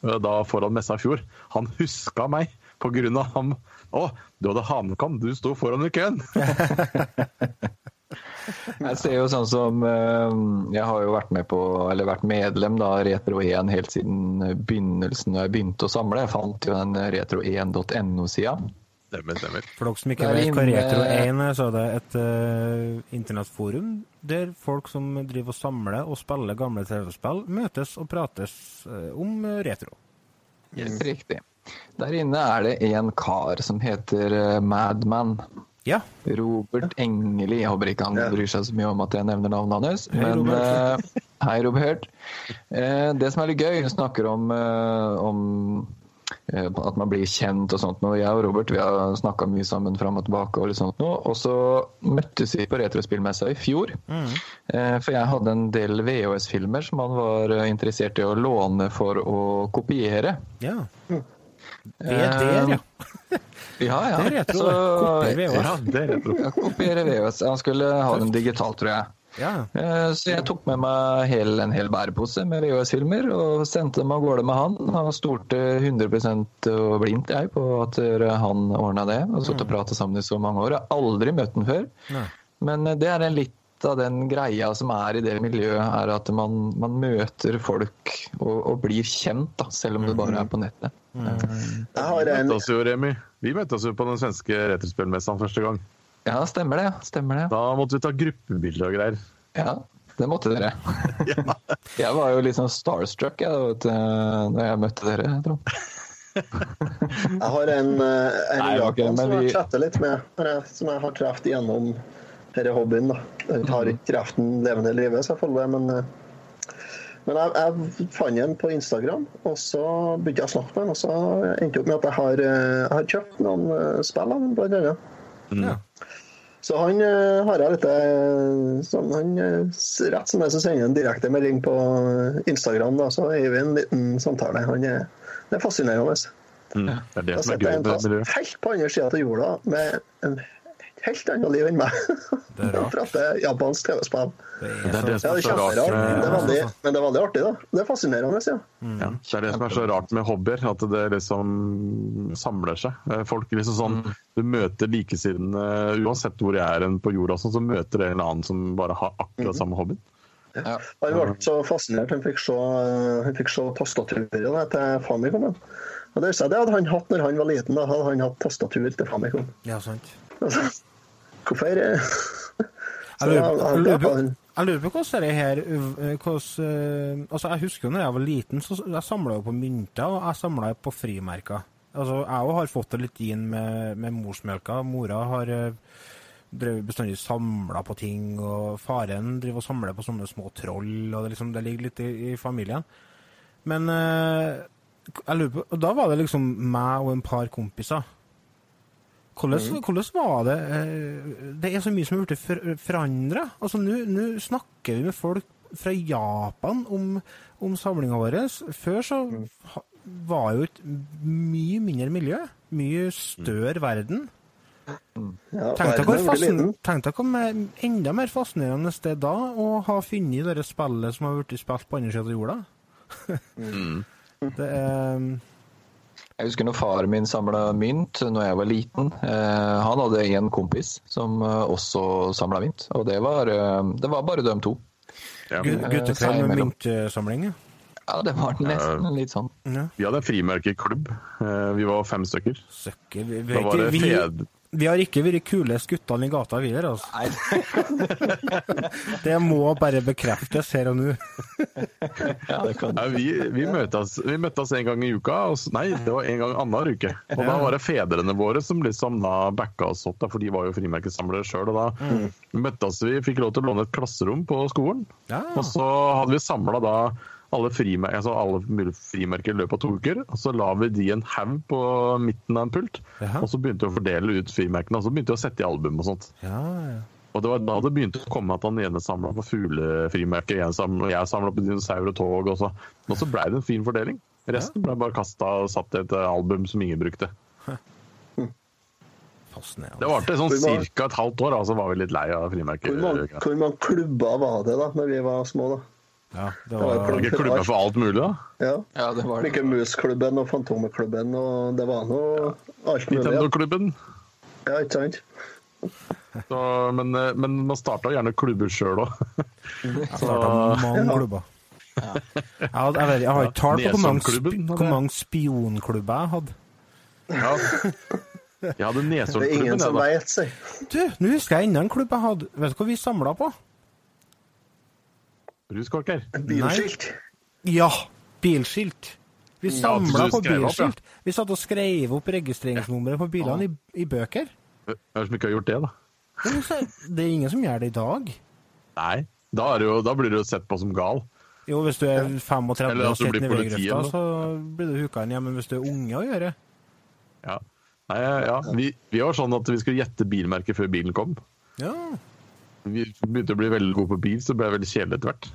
da foran messa i fjor. Han huska meg av ham. Å, du hadde hanekam, du sto foran i køen! Jeg ser jo sånn som eh, Jeg har jo vært med på, eller vært medlem da, Retro1 helt siden begynnelsen da jeg begynte å samle. Jeg fant jo den retro1.no-sida. Stemmer, stemmer. For dere som ikke vet hva Retro1 er, så er det et uh, internettforum der folk som driver og samler og spiller gamle TV-spill, møtes og prates uh, om retro. Yes. riktig. Der inne er det en kar som heter Madman. Ja. Robert Engeli. Jeg håper ikke han Ja. bryr seg så mye om at jeg nevner navnet hans. Hei, Men Robert. eh, hei, Robert. Eh, det som er litt gøy, vi snakker om, eh, om eh, at man blir kjent og sånt. nå. Jeg og Robert vi har snakka mye sammen fram og tilbake. Og litt sånt nå. Og så møttes vi på Retrospillmessa i fjor. Eh, for jeg hadde en del VHS-filmer som han var interessert i å låne for å kopiere. ja. Det er der, ja. Ja, ja. Det er retro, Så- det. Ja, det er retro. Kopiere VHS. Han skulle ha dem digitalt, tror jeg. Ja. Eh, Så jeg tok med meg hel, en hel bærepose med VHS-filmer og sendte dem av gårde med han. Han stolte 100 og blindt jeg på at eh, han ordna det. Og satt og prata sammen i så mange år. Jeg har aldri møtt den før. Nei. Men eh, det er en litt av den greia som er i det miljøet, er at man, man møter folk og, og blir kjent, da, selv om det bare er på nettet. Mm. Jeg har en Vi møtte oss jo på den svenske retrospillmessa første gang. Ja, stemmer det. Stemmer det. Da måtte vi ta gruppebilder og greier. Ja, det måtte dere. Jeg var jo litt sånn starstruck jeg, vet når jeg møtte dere, Trond. Jeg har en, eh, en Nei, okay, som vi- jeg chatter litt med, eh, som jeg har truffet gjennom denne hobbyen. da. Jeg har ikke kreften den levende i livet, selvfølgelig, men, eh, men jeg, jeg fant den på Instagram, og så begynte jeg å snakke med den, og så endte jeg opp med at jeg har, eh, jeg har kjøpt noen eh, spill av den, blant annet. ja. Så han eh, har jeg litt sånn, han, Rett som det så sender han direkte melding på Instagram, da, så gir vi en liten samtale. Han er, det er fascinerende. Mm. Det er det Jeg som er gøy en med det miljøet. helt på andre sida av jorda med en helt annet liv enn meg. Det er rart. Prater japansk TV-spill. Det Det er det som er så rart det er veldig, men det er veldig artig, da. Det er fascinerende, ja. ja, det er det som er så rart med hobbyer, at det liksom samler seg. Eh, Folk liksom sånn, Du møter likesinnede uansett hvor jeg er på jorda, sånn, så møter du en eller annen som bare har akkurat samme hobby. Ja. Han ble så fascinert. Han fikk se, han fikk se tastaturet til Famicom. Og det, det hadde han hatt når han var liten. da hadde han hatt tastatur til Famicom. Ja, sant. Hvorfor eh, Jeg lurer, på- jeg, lurer på, hvordan det her øh, hvordan, øh, altså Jeg husker jo når jeg var liten, så jeg samla på mynter, og jeg samla på frimerker. Altså, jeg òg har fått det litt inn med, med morsmelka. Mora har øh, drevet bestandig samla på ting, og faren driver og samler på sånne små troll, og det, liksom, det ligger litt i, i familien. Men på, og da var det liksom meg og en par kompiser. Hvordan, hvordan var det eh, Det er så mye som har blitt forandra. Altså, Nå snakker vi med folk fra Japan om, om samlinga vår. Før så ha- var jo et mye mindre miljø. Mye større verden. ja, Tenk deg hvor, er enda mer fascinerende det er da å ha funnet det spillet som har blitt spilt på andre sida av jorda. det er Jeg husker når faren min samla mynt når jeg var liten. Eh, han hadde en kompis som eh, også samla mynt, og det var, eh, det var bare dem to. Ja. Guttekveld med myntsamling. ja. Det var nesten litt sånn. Ja. Vi hadde en frimerkeklubb. Eh, Vi var fem stykker. Søkker. Vi, Da var det det vi, fed... vi har ikke vært kulest guttene i gata, vi der. Altså. Nei, Det må bare bekreftes her og nå. ja, det kan Ja, vi, vi, møtes, vi møttes en gang i uka. Og, nei, det var en gang annenhver uke. Og da var det fedrene våre som liksom da backa oss opp, da, for de var jo frimerkesamlere sjøl. Og da møttes vi, fikk lov til å låne et klasserom på skolen. Ja. Og så hadde vi samla da alle, frimer altså alle mulige frimerker i løpet av to uker. og Så la vi de en haug på midten av en pult, Jaha. og så begynte vi å fordele ut frimerkene. Og så begynte vi å sette i album og sånt. Ja, ja. Og det var da det begynte å komme at han ene samla på fuglefrimerker, jeg samla- og jeg samla på dinosaur og tog. Og så, og så blei det en fin fordeling. Resten ble bare kasta og satt i et eh, album som ingen brukte. Det varte sånn ca. et halvt år, og så var vi litt lei av frimerker. Hvor mange, hvor mange klubber var det da når vi var små? da? Ja, det var var Var det ikke klubber for alt mulig, da? Ja. Ja, det var det. Mikke Mus-klubben og Fantomeklubben, og det var noe alt mulig. Nintendo-klubben. ja ikke sant? Så, men, eh, men man starta gjerne klubber sjøl òg. Mange Ja. klubber. Jeg, hadde, jeg, vet, jeg har ikke tall på hvor mange, hvor spionklubber jeg hadde. Ja. Jeg hadde Det er ingen som veit, si. Du, nå husker jeg enda en klubb jeg hadde. Vet du hva vi samla på? Ruskorker. Bilskilt. Ja, bilskilt. Vi samla på skrev opp, ja. bilskilt. Vi satt og skrev opp registreringsnummeret på bilene i, i bøker. Hvem det som ikke har gjort det, da? Det er ingen som gjør det i dag. Nei. Da, er det jo, da blir du jo sett på som gal. Jo, hvis du er 35 Eller og sitter blir i veigrøfta, så blir du huka inn. Ja, men hvis du er unge å gjøre Ja. Nei, ja. Vi, vi var sånn at vi skulle gjette bilmerket før bilen kom. Ja. Vi begynte å bli veldig gode på bil, så ble det veldig kjedelig etter hvert.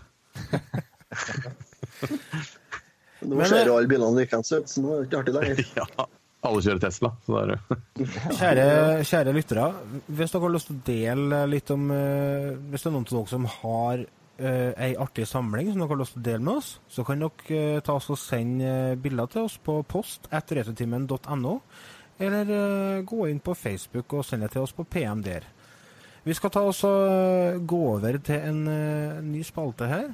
Nå Men, ser eh, jo alle bilene likeens ut, så nå er det ikke artig lenger. Ja. Alle kjører Tesla, så det er det. Kjære, kjære lyttere, hvis dere har lyst til å dele litt om eh, Hvis det er noen av dere som har uh, ei artig samling som dere har lyst til å dele med oss, så kan dere uh, ta oss og sende eh, bilder til oss på post etter retrotimen.no, eller uh, gå inn på Facebook og sende det til oss på PM der. Vi skal ta oss og eh, gå over til en eh, ny spalte her.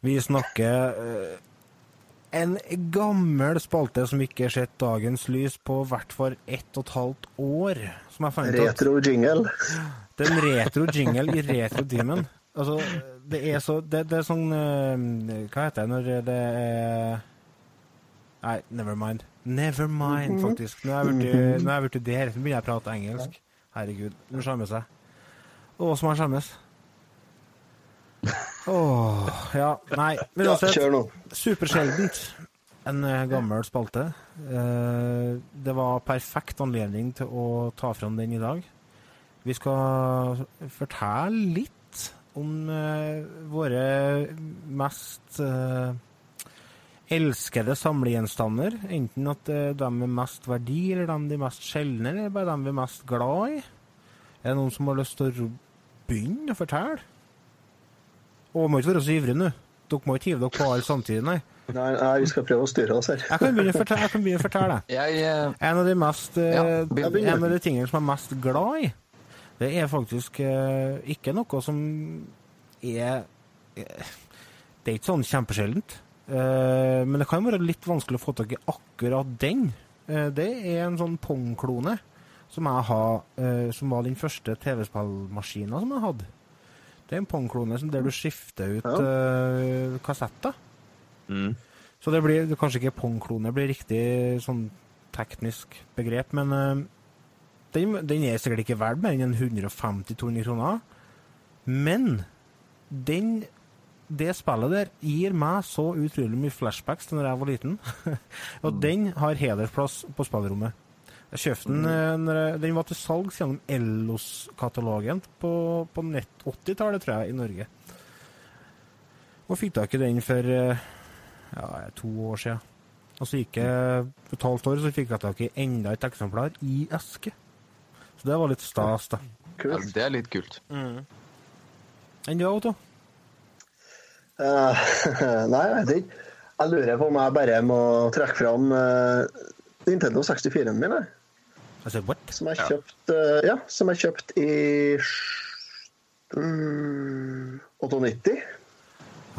Vi snakker eh, en gammel spalte som ikke har sett dagens lys på hvert fall ett og et halvt år. Retro jingle. Det er en retro jingle i retro demon Altså, det er så Det, det er sånn eh, Hva heter det når det er Nei, never mind. Never mind, faktisk. Nå er jeg blitt- er der. Nå begynner jeg å prate engelsk. Herregud. Nå skjemmes jeg. Å, som jeg skjemmes. Åh, ja. Nei. Men uansett. nå. Supersjeldent. En eh, gammel spalte. Eh, det var perfekt anledning til å ta fram den i dag. Vi skal fortelle litt om eh, våre mest eh, elskede samlegjenstander. Enten at eh, de er mest verdi, eller de de er mest sjeldne, eller bare de vi er mest glad i. Er det noen som har lyst til å begynne å fortelle? Og må ikke være så ivrig nå. Dere må ikke hive dere på alle samtidig, nei. Nei, nei, vi skal prøve å styre oss her. Jeg kan begynne å fortelle. Jeg kan begynne å fortelle. Jeg, uh, En av de mest uh, Ja. En av de tingene som jeg er mest glad i, det er faktisk eh, ikke noe som er eh, Det er ikke sånn kjempesjeldent. Eh, men det kan være litt vanskelig å få tak i akkurat den. Det er en sånn Pong-klone som jeg har, som var den første TV-spillmaskina som jeg hadde. Det er en Pong-klone som- der du skifter ut eh, kassetter. Mm. Så det blir kanskje ikke Pong-klone blir riktig sånn teknisk begrep, men den, den er sikkert ikke verdt mer enn 150-200 kroner. Men den, det spillet der gir meg så utrolig mye flashbacks til når jeg var liten. Og den har hedersplass på spillerommet. Jeg kjøpte den eh, når jeg, Den var til salgs gjennom Ellos-katalogen på, på nett 80-tallet, tror jeg, i Norge. Og fikk tak i den for eh, ja, to år siden. Og så gikk jeg et halvt år, så fikk jeg tak i enda et eksemplar i eske. Så det var litt stas, da. ja, Kult. det er litt kult. Enn du, Otto? Eh, nei, jeg vet ikke. Jeg lurer på om jeg bare må trekke fram uh, Nintendo 64-en min, jeg. Altså, what? Som jeg kjøpte Ja, som jeg kjøpt i um, 98.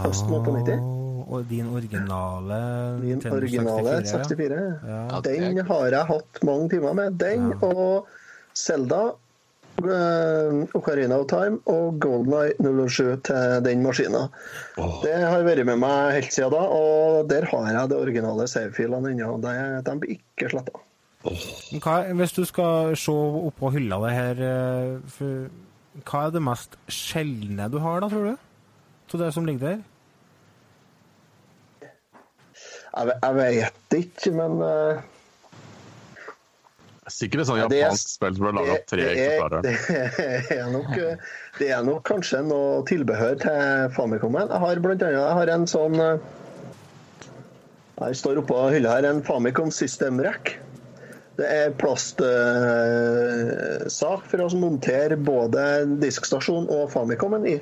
Høsten 98. Åh, og din originale Min originale 64, 64. Ja. Ja, Den har jeg hatt mange timer med. Den Ja. og Selda eh, Ocarina of Time og Golden Eye 007 til den maskina. Det har vært med meg helt siden da, og der har jeg de originale save-filene ennå. De- De blir ikke sletta. Oh. Hvis du skal se oppå hylla det her eh, for, Hva er det mest sjeldne du har, da, tror du? Av det som ligger der? Jeg, jeg vet ikke, men eh, Sikkert et sånt japansk spill som ble laga av tre det, er, eksemplarer. det, er nok, eh, det er nok kanskje noe tilbehør til Famicomen. Jeg har blant annet jeg har en sånn Jeg Her står oppå hylla her en Famicom System Rack. Det er plastsak for å montere både diskstasjon og Famicomen i.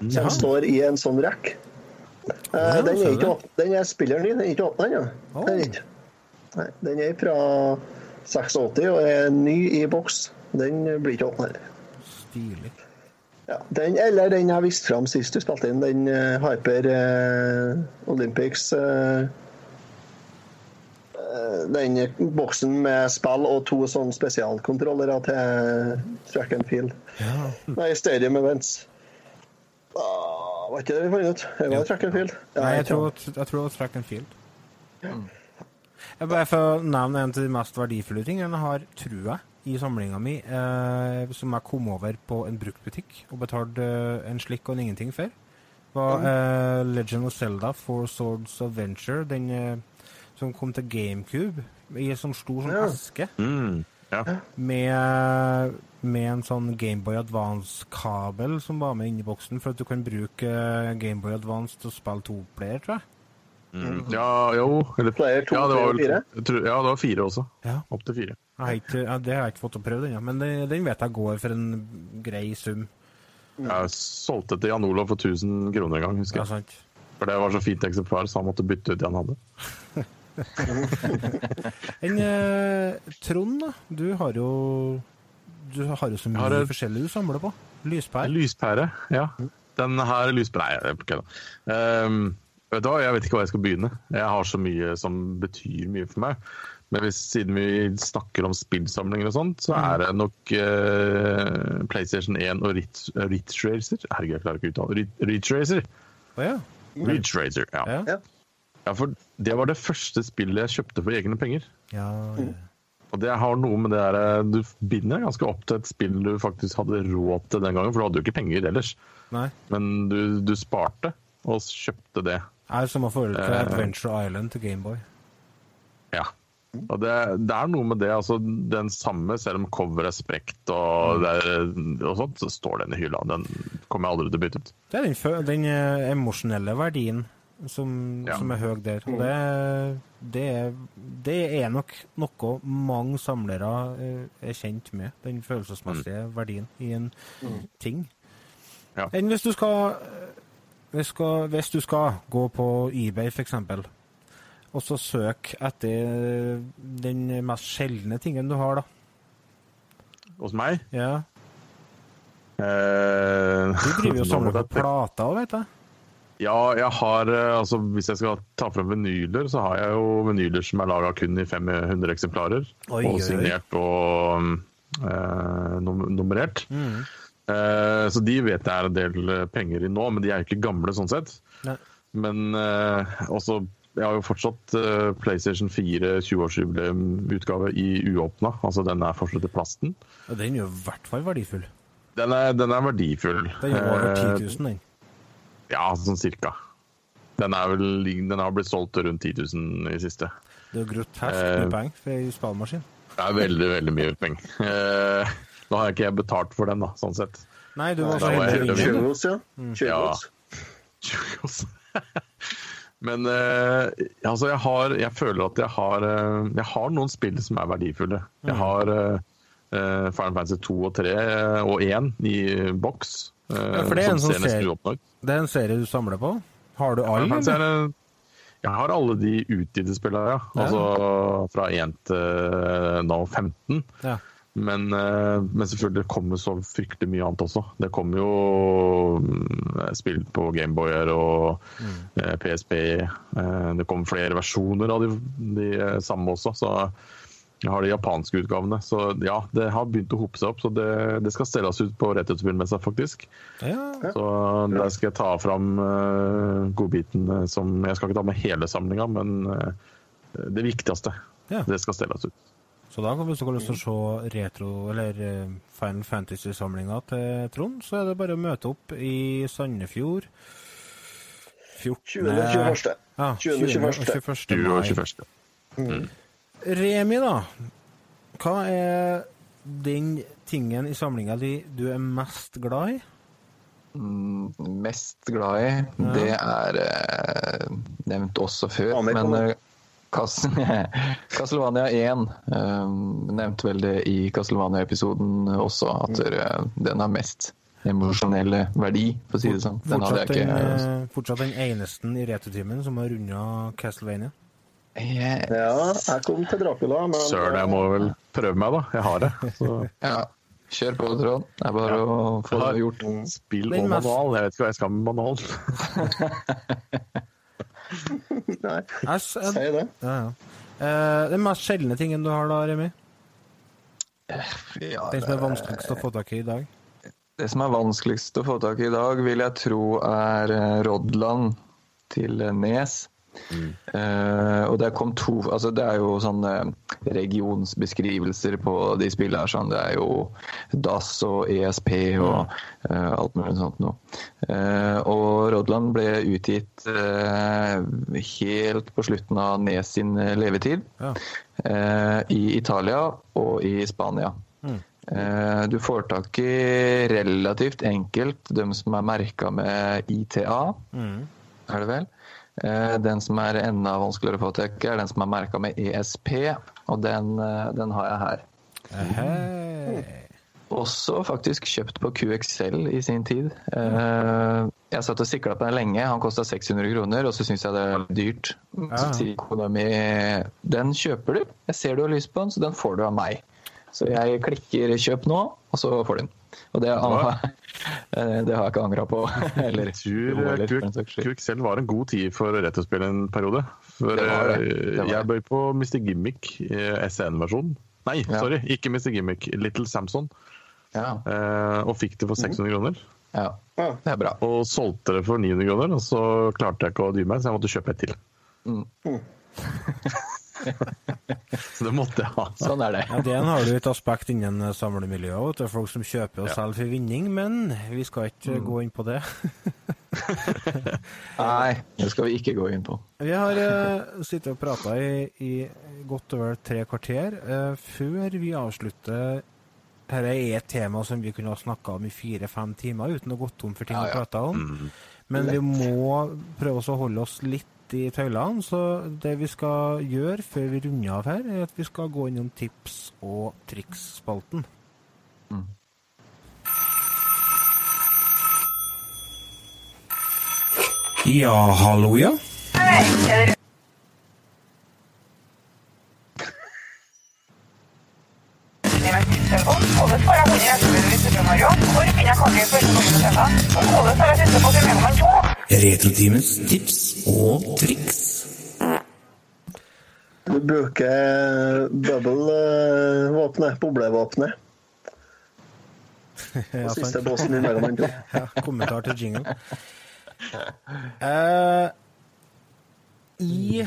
Som ja. står i en sånn rack. Eh, Ja, den, er ikke, den er spilleren din, den er ikke åpna ennå. Den er fra 86 og er ny i boks. Den blir ikke åpna. Stilig. Ja, den, eller den jeg viste fram sist du spilte inn, den uh, Hyper uh, Olympics eh, eh, Den boksen med spill og to sånne spesialkontrollere til track and field. Ja. Nei, Stadium Events. Ah, var ikke det vi fant ut? Det var track and field. Ja, Nei, jeg tror, jeg tror det var track and field. Jeg bare får nevne en av de mest verdifulle tingene jeg har, tror jeg, i samlinga mi, eh, som jeg kom over på en bruktbutikk og betalte eh, en slikk og en ingenting for, var eh, Legend of Zelda for Swords of Venture, den eh, som kom til GameCube, i en sånn stor sånn Ja. eske. Mm, ja. med, med en sånn Gameboy Advance-kabel som var med inni boksen, for at du kan bruke eh, Gameboy Advance til å spille toplayer, tror jeg. Mm, ja, jo eller, Player to, ja, det var fire? tror, ja, det var fire også. Ja. Opp til fire. Jeg har ikke, ja, det har jeg ikke fått å prøve ja. men den vet jeg går for en grei sum. Jeg solgte til Jan Olav for 1000 kroner en gang, husker Ja, jeg. sant. For det var så fint eksemplar, så han måtte bytte ut det han hadde. En eh, Trond, da. Du har jo Du har jo så mye har et- forskjellig du samler på. Lyspære. lyspære, ja. Den her lyspære Nei, jeg kødder. Um, vet du hva, jeg vet ikke hva jeg skal begynne. Jeg har så mye som betyr mye for meg. Men hvis, siden vi snakker om spillsamlinger og sånt, så er det nok eh, PlayStation 1 og Ridge Ridge Racer. Herregud, jeg klarer ikke å uttale Rid- Ridge Racer. Ja. Ridge Racer, ja. Ja. For det var det første spillet jeg kjøpte for egne penger. ja, ja. Og det har noe med det der, eh, Du binder deg ganske opp til et spill du faktisk hadde råd til den gangen, for du hadde jo ikke penger ellers. Nei. Men du, du sparte og kjøpte det. Jeg har samme forhold til Eh. Adventure Island til Gameboy. Ja. Og det, det er noe med det, altså den samme, selv om coveret er sprekt og, det er, og sånt, så står den i hylla. Den kommer jeg aldri til å bytte ut. Det er den, den eh, emosjonelle verdien som, Ja. som er høy der. Og det, det, er, det er nok noe mange samlere eh, er kjent med. Den følelsesmessige verdien i en ting. Ja. Enn hvis du skal, hvis, skal, hvis du skal gå på eBay, f.eks., og så søke etter den mest sjeldne tingen du har, da. Hos meg Ja. eh, Du driver jo og samler på plater òg, vet jeg. Ja, jeg har eh, altså Hvis jeg skal ta frem vinyler, så har jeg jo vinyler som er laga kun i 500 eksemplarer. Oi, og signert og eh, nummerert. Mm. Eh, så de vet jeg er en del eh, penger i nå, men de er jo ikke gamle sånn sett. Nei. Men eh, også Jeg har jo fortsatt eh, PlayStation 4 20-årsjubileumutgave i uåpna. Altså den er fortsatt i plasten. Og den er jo i hvert fall verdifull. Den er, den er verdifull. Den er over Eh, 10 000, den. Ja, sånn cirka. Den, vel, den har blitt solgt til rundt 10 000 i siste. Det er jo grotesk eh, mye penger for ei spillmaskin. Det er veldig, veldig mye penger. Nå har jeg ikke jeg betalt for den, da, sånn sett. Nei, du var så var jeg heldig. Churros, ja. Churros. Men uh, altså, jeg, har, jeg føler at jeg har, uh, jeg har noen spill som er verdifulle. Jeg har eh, eh, Final Fantasy 2 og 3 eh, og 1 i boks. eh, Ja, for det er en som sånn serie- Det er en serie du samler på? Har du alle? Eh, jeg har alle de utgitte spillene, ja. Ja. Altså fra 1 til nå 15. Ja. Men, eh, men selvfølgelig det kommer så fryktelig mye annet også. Det kommer jo mm, spill på Gameboyer og mm. PSP. eh, Det kommer flere versjoner av de, de eh, samme også. Så Jeg har de japanske utgavene. Så ja, det har begynt å hope seg opp. Så det, det skal stelles ut på Retrospillmessa, faktisk. Ja. Så der skal jeg ta fram uh, godbitene som Jeg skal ikke ta med hele samlinga, men eh, det viktigste. Ja. Det skal stelles ut. Så da, hvis du har lyst til å se retro, eller eh, Final Fantasy-samlinga til Trond, så er det bare å møte opp i Sandefjord 14. 20. 21. Ja, 20. og 20. og 21. 21. 20 mai. 21. Remi, da. Hva er den tingen i samlinga di du er mest glad i? Mm, mest glad i, det er eh, nevnt også før, Ja, men eh, Castlevania 1 eh, nevnte vel det i Castlevania-episoden også, at eh, den har mest emosjonell verdi, for å si det sånn. Den hadde Fortsatt jeg den, ikke eh, fortsatt den eneste i returtimen som har runda Castlevania. Yes. Ja, jeg kom til Dracula, men Søren, jeg må vel prøve meg, da. Jeg har det. Så Ja. Kjør på, Trond. Det er bare å få det gjort. spill og manual. Jeg vet ikke hva jeg skal med manualen. Nei, jeg, si det. ja, ja. Eh, den mest sjeldne tingen du har da, Remi? Ja, Den som er vanskeligst å få tak i i dag? Det som er vanskeligst å få tak i i dag, vil jeg tro er eh, Rodland til eh, Eh, og det kom to altså Det er jo sånne regionsbeskrivelser på de spillene her. Sånn. Det er jo DAS og ESP og uh, alt mulig sånt noe. Uh, og Rodland ble utgitt helt på slutten av Nes sin levetid. Ja. I Italia og i Spania. Eh, Du får tak i relativt enkelt de som er merka med ITA, Mm. er det vel. Eh, Den som er enda vanskeligere å få tak i, er den som er merka med ESP, og den, eh, den har jeg her. Hei. Også faktisk kjøpt på QXL i sin tid. Eh, Jeg satt og sikla på den lenge, han kosta 600 kroner, og så syns jeg det er dyrt. Så sier kona mi den kjøper du, jeg ser du har lyst på den, så den får du av meg. Så jeg klikker 'kjøp nå', og så får du den. Og det, eh, det har jeg ikke angra på. Eller Jeg tror jo, eh, var en god tid for retrospill en periode. For Det var det. eh, Det var jeg bøy på Mr. Gimmick, SN-versjonen. Nei, Ja. sorry, ikke Mr. Gimmick. Little Samson. Ja, Eh, og fikk det for 600 kroner. ja, Ja. det er bra. Og solgte det for 900 kroner, og så klarte jeg ikke å dy meg, så jeg måtte kjøpe et til. Mm. så det måtte jeg ha. Sånn er det. Ja, det har du et aspekt innen samlemiljøet. Det er Folk som kjøper og selger for vinning, men vi skal ikke Mm. gå inn på det. Nei, det skal vi ikke gå inn på. Vi har uh, sittet og prata i, i godt over tre kvarter. Uh, før vi avslutter Dette er et tema som vi kunne ha snakka om i fire-fem timer uten å gå tom for ting Ja, å prate om. Men vi må prøve oss å holde oss litt i tøylene. Så det vi skal gjøre før vi runder av her, er at vi skal gå innom tips- og triks-spalten. Ja, hallo, ja. Retrotimens tips og triks. Du bruker bubble-våpenet, boblevåpenet. Ja, Og siste båsen i mellom de. Ja, kommentar til jingle. Uh, I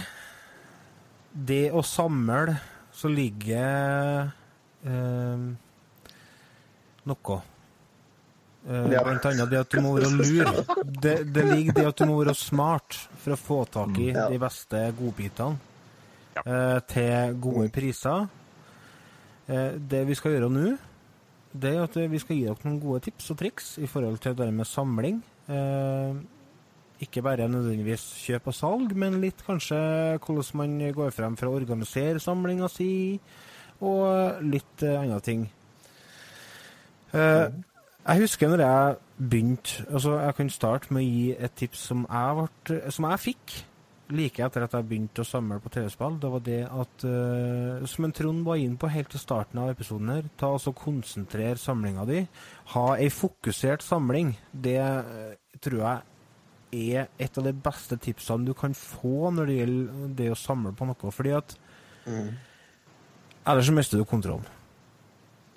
det å samle så ligger uh, noe. Eh, Ja. Blant annet det at du må være lur. Det, det ligger det at du må være smart for å få tak i Ja. de beste godbitene eh, til gode priser. Eh, det vi skal gjøre nå, det er at vi skal gi dere noen gode tips og triks i forhold til det med samling. Eh, ikke bare nødvendigvis kjøp og salg, men litt kanskje hvordan man går frem for å organisere samlinga si, og litt andre ting. Jeg husker når jeg begynte altså Jeg kan starte med å gi et tips som jeg, ble, som jeg fikk like etter at jeg begynte å samle på TV-spill. Det var det at, uh, som en Trond var inn på helt til starten av episoden her, ta altså konsentrer samlinga di. Ha ei fokusert samling. Det uh, tror jeg er et av de beste tipsene du kan få når det gjelder det å samle på noe. Fordi at ellers så mister du kontrollen.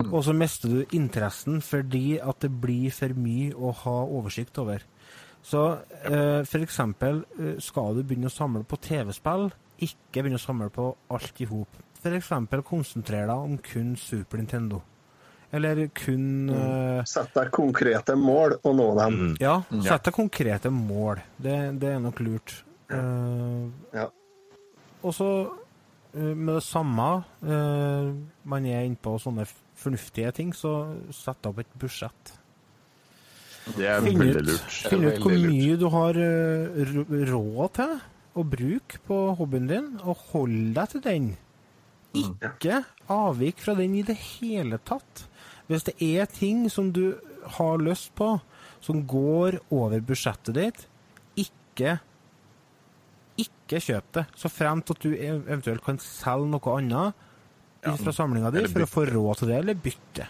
Og så mister du interessen fordi at det blir for mye å ha oversikt over. Så eh, for eksempel eh, skal du begynne å samle på TV-spill, ikke begynne å samle på alt i hop. For eksempel konsentrere deg om kun Super Nintendo. Eller kun uh, Sett deg konkrete mål og nå dem. Ja, sett deg konkrete mål. Det, det er nok lurt. Uh, Ja. og så uh, med det samme eh, man er inne på sånne fornuftige ting, så sett opp et budsjett. Det er Finn veldig lurt. finn ut hvor lurt. mye du har eh, råd til å bruke på hobbyen din, og hold deg til den. Ikke avvik fra den i det hele tatt. Hvis det er ting som du har lyst på, som går over budsjettet ditt, ikke ikke kjøp det. Så fremt at du eventuelt kan selge noe annet fra samlinga di for å få råd til det, eller bytte.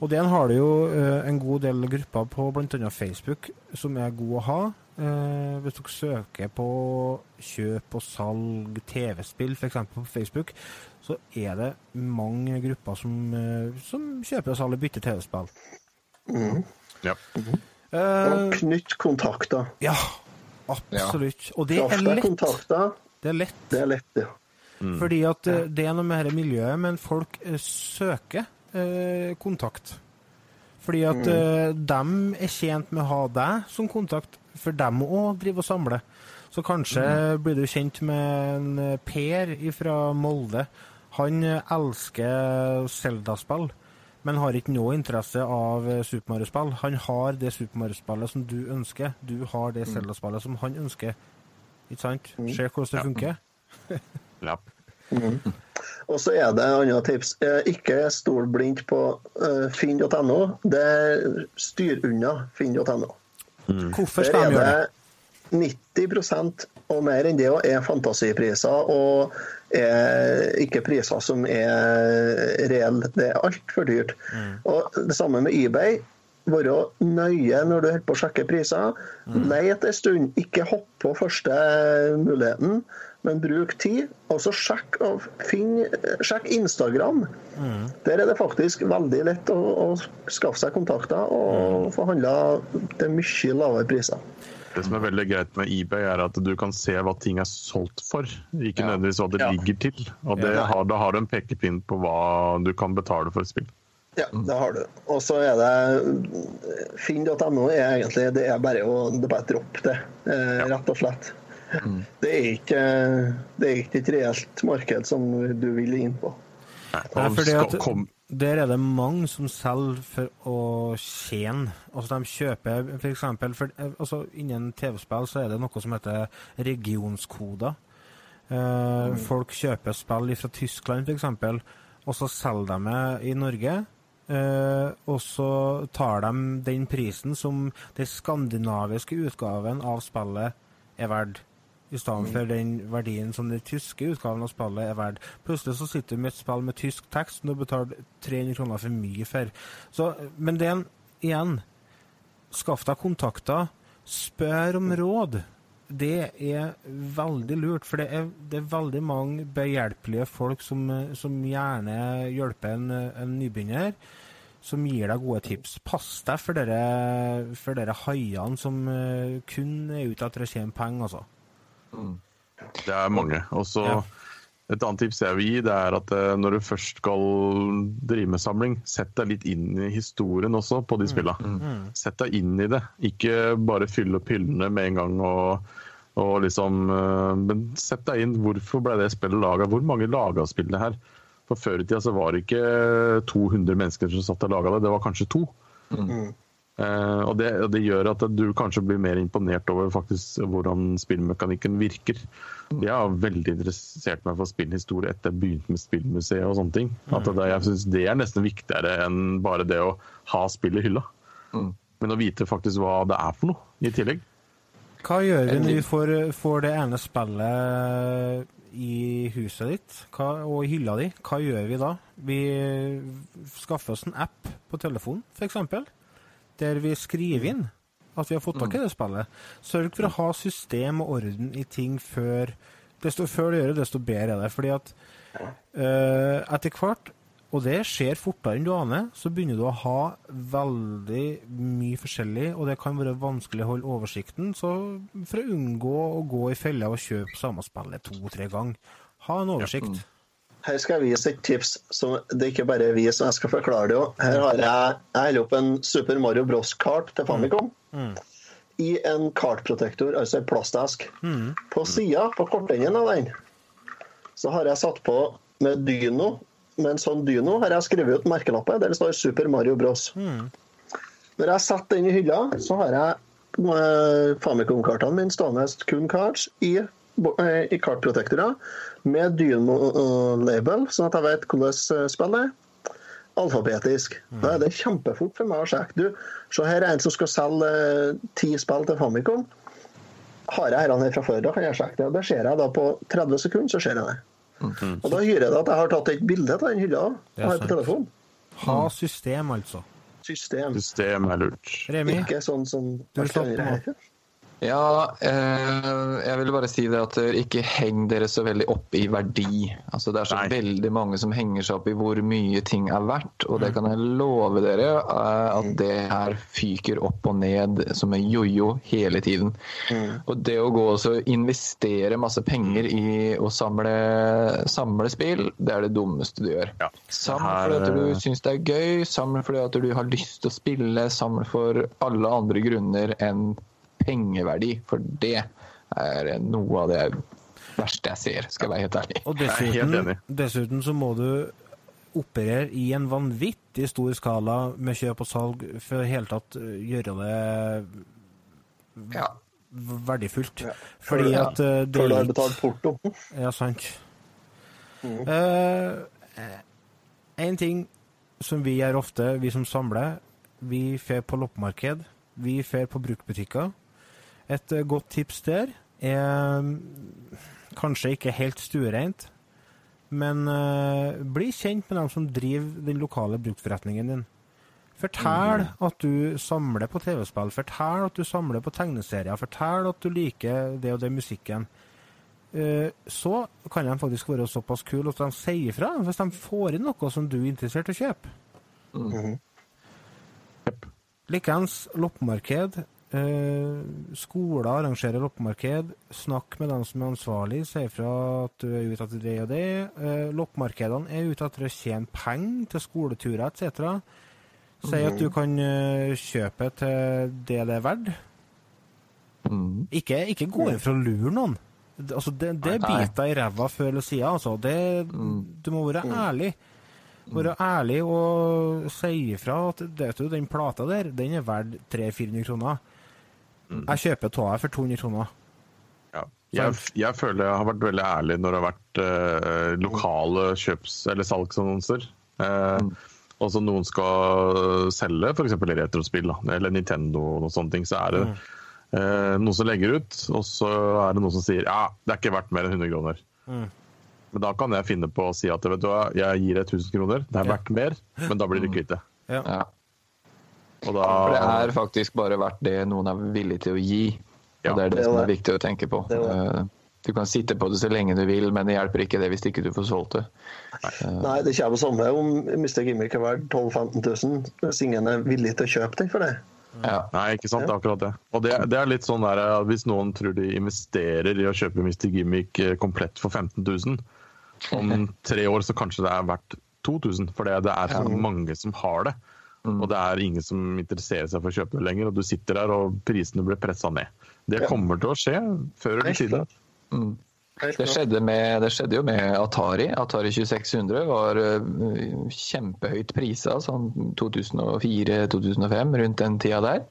Og den har du jo eh, en god del grupper på bl.a. Facebook som er god å ha. Eh, hvis dere søker på kjøp og salg TV-spill f.eks. på Facebook, så er det mange grupper som, eh, som kjøper og salger bytte TV-spill. Ja. Eh, Og knytt kontakter. ja, absolutt. Og det er lett. Det er lett. Det er lett, ja. Fordi at ja. det er noe med dette miljøet, men folk eh, søker eh, kontakt. Fordi at eh, dem er tjent med å ha deg som kontakt, for dem òg driver og samler. Så kanskje blir du kjent med en eh, Per fra Molde. Han eh, elsker Zelda-spill, men har ikke noe interesse av eh, Super Mario-spill. Han har det Super Mario-spillet som du ønsker. Du har det Zelda-spillet som han ønsker. Ikke sant? Se hvordan det funker. Ja. Og så er det andre tips. Eh, Ikke stol blindt på eh, finn.no. Det styr unna finn.no. Hvorfor skal er de gjøre det? det 90% og mer enn det er fantasipriser, og er ikke priser som er reelle. Det er altfor dyrt. Og det samme med eBay. Være nøye når du holder på å sjekke priser. Let en stund. Ikke hopp på første muligheten, men bruk tid. Og så sjekk, sjekk Instagram. Der er det faktisk veldig lett å, å skaffe seg kontakter og få handla til mye lavere priser. Det som er veldig greit med eBay, er at du kan se hva ting er solgt for. Ikke Ja. nødvendigvis hva det Ja. ligger til. Og det Ja. har, da har du en pekepinn på hva du kan betale for et spill. Ja, det har du. Og så er det Finn.no er egentlig det er bare å det er bare dropp det, eh, rett og slett. Det, er ikke, det er ikke et reelt marked som du vil inn på. Nei, er fordi at Der er det mange som selger for å tjene. Altså De kjøper for eksempel, for, altså Innen TV-spill så er det noe som heter regionskoder. Eh, Folk kjøper spill fra Tyskland f.eks., og så selger de det i Norge. Eh, og så tar de den prisen som den skandinaviske utgaven av spillet er verdt, i stedet for den verdien som den tyske utgaven av spillet er verdt. Plutselig så sitter du med et spill med tysk tekst som du betaler 300 kroner for mye for. Så, men det er en, igjen Skaff deg kontakter. Spør om råd. Det er veldig lurt, for det er, det er veldig mange behjelpelige folk som, som gjerne hjelper en, en nybegynner, som gir deg gode tips. Pass deg for dere, for dere haiene som eh, kun er ute etter å tjene penger, altså. Det er mange. Og så Ja. Et annet tips jeg vil gi, det er at eh, når du først skal drive med samling, sett deg litt inn i historien også på de spillene. Sett deg inn i det. Ikke bare fylle opp hyllene med en gang. og, og liksom, eh, Men sett deg inn. Hvorfor ble det spillet laga? Hvor mange laga spillet her? For Før i tida så var det ikke 200 mennesker som satt og laga det, det var kanskje to. Eh, og det, og det gjør at du kanskje blir mer imponert over faktisk hvordan spillmekanikken virker. Jeg har veldig interessert meg for spillhistorie etter jeg begynte med spillmuseet og sånne ting. At det, jeg synes det er nesten viktigere enn bare det å ha spill i hylla. Men å vite faktisk hva det er for noe i tillegg. Hva gjør vi når vi får, får det ene spillet i huset ditt hva, og i hylla di? Hva gjør vi da? Vi skaffer oss en app på telefonen, f.eks., der vi skriver inn at vi har fått tak i det spillet. Sørg for å ha system og orden i ting før Desto før du gjør det, desto bedre er det. Fordi at uh, etter hvert, og det skjer fortere enn du aner, så begynner du å ha veldig mye forskjellig, og det kan være vanskelig å holde oversikten. Så for å unngå å gå i fella og kjøpe samme spillet to-tre ganger, ha en oversikt. Her skal jeg vise et tips som det ikke bare er vi som jeg skal forklare det òg. Her har jeg, jeg holder opp en Super Mario Bros-kart til Famicom. I en kartprotektor, altså en plastesk. På sida, på kortenden av den, så har jeg satt på med dyno. Med en sånn dyno har jeg skrevet ut merkelappet der det står Super Mario Bros. Når jeg setter den i hylla, så har jeg eh, Famicom-kartene mine stående kun cards i, eh, i kartprotektorer med Dyno-label, sånn at jeg vet hvordan spillet er. Alfabetisk. Da er det kjempefort for meg å sjekke. Du, se her er en som skal selge eh, ti spill til Famicom. Har jeg dette her fra før, da kan jeg sjekke det. Og det ser jeg da på 30 sekunder, så ser jeg det. Og da gjør jeg det at jeg har tatt et bilde av den hylla og har på telefonen. Ha system, altså. System. System er lurt. Remi, Ikke sånn som Du slapp på. Ja, eh, jeg ville bare si det at ikke heng dere så veldig opp i verdi. Altså Det er så Nei. veldig mange som henger seg opp i hvor mye ting er verdt, og det kan jeg love dere eh, at det her fyker opp og ned som en jojo hele tiden. Og det å gå og investere masse penger i å samle, samle spill, det er det dummeste du gjør. Ja. Samle Her- fordi at du syns det er gøy, samle fordi at du har lyst til å spille, samle for alle andre grunner enn pengeverdi, for det er noe av det verste jeg ser, skal jeg være helt ærlig. Og dessuten, dessuten så må du operere i en vanvittig stor skala med kjøp og salg for i det hele tatt øh, gjøre det Ja. verdifullt. Fordi Ja. at det Før du har betalt porto. Ja, sant. Eh, en ting som vi gjør ofte, vi som samler, vi fer på loppemarked, vi fer på bruktbutikker. Et eh, godt tips der er mm, kanskje ikke helt stuereint, men eh, bli kjent med dem som driver den lokale bruktforretningen din. Fortell at du samler på TV-spill, fortell at du samler på tegneserier, fortell at du liker det og det musikken. Eh, så kan de faktisk være såpass kule at de sier ifra hvis de får inn noe som du er interessert i å kjøpe. Likeens loppemarked. Eh, skoler arrangerer loppemarked. Snakk med dem som er ansvarlig. Si ifra at du er ute etter det og det. Uh, loppemarkedene er ute etter å tjene penger til skoleturer etc. Si at du kan uh, kjøpe til det det er verdt. Mm. Ikke, ikke gå inn for å lure noen. Altså, det det biter i ræva før eller siden. Altså. Det, Du må være ærlig. Være ærlig og si ifra at du, den plata der, den er verdt 300-400 kroner. Jeg kjøper av deg for 200 kroner. Ja. Jeg, jeg føler jeg har vært veldig ærlig når det har vært eh, lokale kjøps- eller salgsannonser. Eh, Og så noen skal selge f.eks. retrospill, da, eller Nintendo og sånne ting. Så er det eh, noen som legger ut, og så er det noen som sier ja, det er ikke verdt mer enn 100 kroner. Men da kan jeg finne på å si at vet du hva, jeg gir deg 1000 kroner, det er verdt mer, men da blir du kvitt det. Ja. Da, For det er faktisk bare verdt det noen er villig til å gi. Ja, og det er det det som er det. viktig å tenke på. Det det. Eh, Du kan sitte på det så lenge du vil, men det hjelper ikke det hvis ikke du får solgt det. Nei, det kommer samme om Mr. Gimmick er verdt 12 000-15 000 hvis ingen er villig til å kjøpe den for det. Ja. Nei, ikke sant. Det er akkurat det. Og det, det er litt sånn der, Hvis noen tror de investerer i å kjøpe Mr. Gimmick eh, komplett for 15 000, om tre år så kanskje det er verdt 2000, for det, det er så mange som har det. Og det er ingen som interesserer seg for å kjøpe det lenger, og du sitter der og prisene blir pressa ned. Det Ja. kommer til å skje før eller siden. Mm. Det, skjedde med, det skjedde jo med Atari. Atari 2600 var eh, kjempehøyt prisa, sånn 2004-2005, rundt den tida der.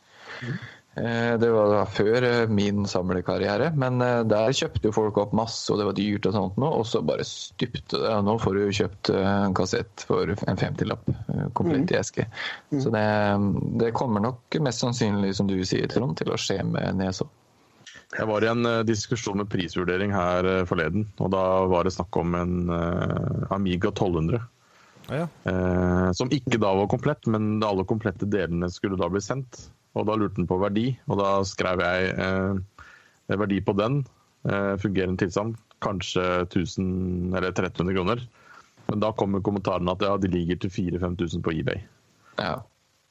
Eh, Det var da før eh, min samlekarriere, men eh, der kjøpte jo folk opp masse, og det var dyrt og sånt nå, og så bare stupte det. Nå får du kjøpt en kassett for en 50-lapp, eh, komplett i eske. Så det, det kommer nok mest sannsynlig, som du sier, Trond, til å skje med Neso. Jeg var i en diskusjon med prisvurdering her forleden, og da var det snakk om en Amiga 1200. Ja. ja. som ikke da var komplett, men alle komplette delene skulle da bli sendt. Og da lurte den på verdi, og da skrev jeg eh, verdi på den. Eh, fungerende tilstand kanskje 1000 eller 1300 kroner. Men da kommer kommentaren at ja, de ligger til 4000-5000 på eBay. Ja.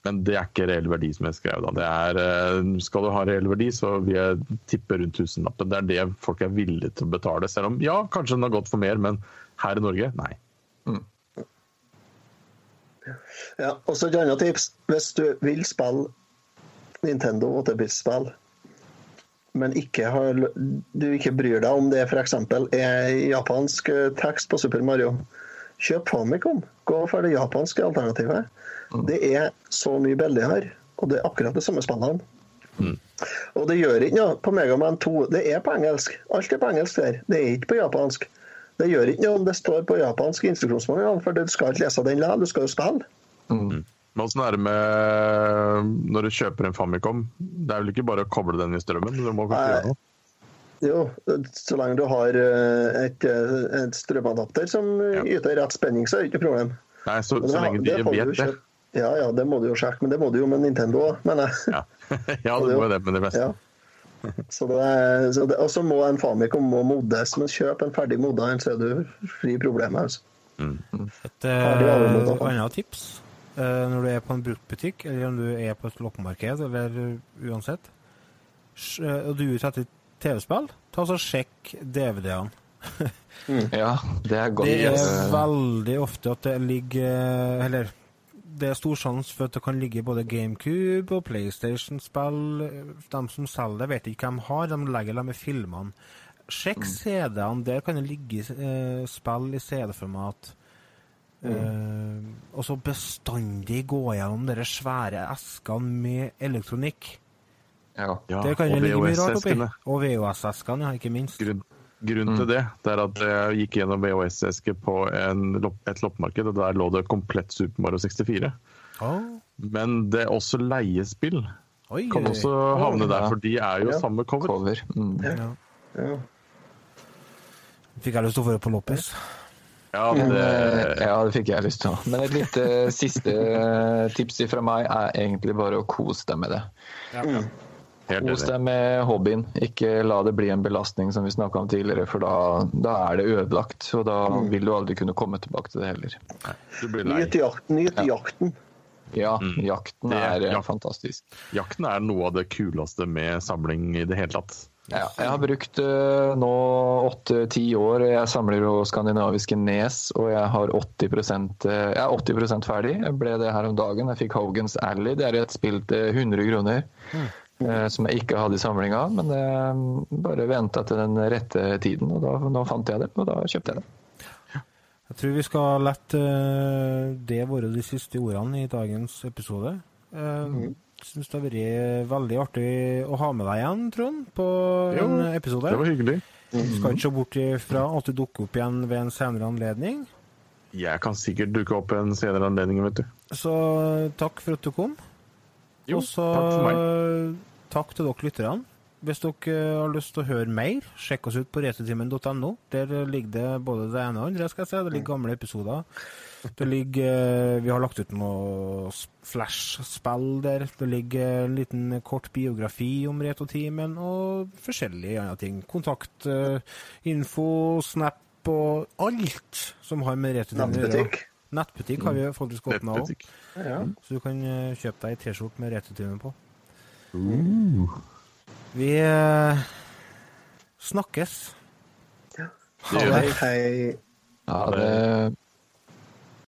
Men det er ikke reell verdi, som jeg skrev da. Det er, eh, skal du ha reell verdi, så vil jeg tippe rundt tusenlappen. Det er det folk er villige til å betale. Selv om ja, kanskje den har gått for mer, men her i Norge, nei. Ja, og så et annet tips. Hvis du vil spille Nintendo 8-bit-spill, men ikke har, du ikke bryr deg om det f.eks. er japansk eh, tekst på Super Mario, kjøp Famicom. Gå for det japanske alternativet. Det er så mye billigere, og det er akkurat det samme spillene. Og det gjør ikke noe på Megaman 2. Det er på engelsk. Alt er på engelsk der. Det er ikke på japansk. Det gjør ikke noe om det står på japansk i instruksjonsmanualen, for du skal ikke lese den likevel, du skal jo spille. Men åssen er det med når du kjøper en Famicom? Det er vel ikke bare å koble den i strømmen? Du må kanskje gjøre noe? Jo, så lenge du har eh, et, eh, et strømadapter som Ja. yter rett spenning, så er det ikke noe problem. Nei, så, det, så lenge de det vet det. Ja, ja, det må du jo sjekke, men det må du jo med Nintendo òg, mener jeg. Ja, ja du må jo det med det fleste. Ja. Så det er, så det, og så må en Famicom må modnes, men kjøp en ferdig modda så er du fri problemet. Altså. Et Ferdig eh, annet tips når du er på en bruktbutikk, eller om du er på et loppemarked, eller uansett, eh, og du er ute etter TV-spill, ta så sjekk DVD-ene. ja, det er godt. Det er Eh, veldig ofte at det ligger eh, Eller det er stor sjanse for at det kan ligge både GameCube og PlayStation-spill. De som selger det, vet ikke hvem de har. De legger dem i filmene. Sjekk CD-ene. Der kan det ligge eh, spill i CD-format. Eh, og så bestandig gå gjennom de svære eskene med elektronikk. ja. Ja, Der kan og ligge mye rart oppi. Og VHS-eskene, ja, ikke minst. Grunn, grunnen til det, det er at jeg gikk gjennom VHS-eske på en, et loppemarked, og der lå det komplett Super Mario 64. Oh. Men det er også leiespill. oi, Kan oi. også havne der, Ja. for de er jo Ja. samme cover. Cover. Mm. Ja. Ja. Fikk jeg lyst til å få det på loppis. Ja, det, Ja, det fikk jeg lyst til. Men et lite siste eh, tips fra meg er egentlig bare å kose deg med det. helt Kos enig. deg med hobbyen. Ikke la det bli en belastning, som vi snakka om tidligere, for da, da er det ødelagt. Og da vil du aldri kunne komme tilbake til det heller. Du blir lei. Nyt, jakten. nyt jakten. Ja, jakten er er jakten, fantastisk. Jakten er noe av det kuleste med samling i det hele tatt. Ja, jeg har brukt uh, nå åtte-ti år. Jeg samler jo skandinaviske nes, og jeg har 80 uh, jeg er 80% ferdig. Jeg ble det her om dagen. Jeg fikk Hogans Alley. Det er et spill til 100 kroner. Uh, Som jeg ikke hadde i samlinga, men jeg bare venta til den rette tiden. Og da, nå fant jeg det, og da kjøpte jeg det. Jeg tror vi skal la eh, det være de siste ordene i dagens episode. Jeg syns det har vært veldig artig å ha med deg igjen, Trond, på Jo, en episode. Det var hyggelig. Du skal ikke se bort ifra at du dukker opp igjen ved en senere anledning. Jeg kan sikkert dukke opp en senere anledning, vet du. Så takk for at du kom. Jo, Også, takk for meg. takk til dere lytterne. Hvis dere har lyst til å høre mer, sjekk oss ut på retrotimen.no. Der ligger det både det ene og andre. skal jeg si. Det ligger gamle episoder. Det ligger, eh, Vi har lagt ut noe Flash-spill der. Det ligger en liten kort biografi om Retotimen og forskjellige andre ting. Kontakt, eh, info, snap og alt som har med Retotimen å gjøre. Nettbutikk. Har vi faktisk åpna òg. Så du kan eh, kjøpe deg ei T-skjorte med Retotimen på. Vi snakkes. snakkes. Det gjør vi. Hei. Ja, det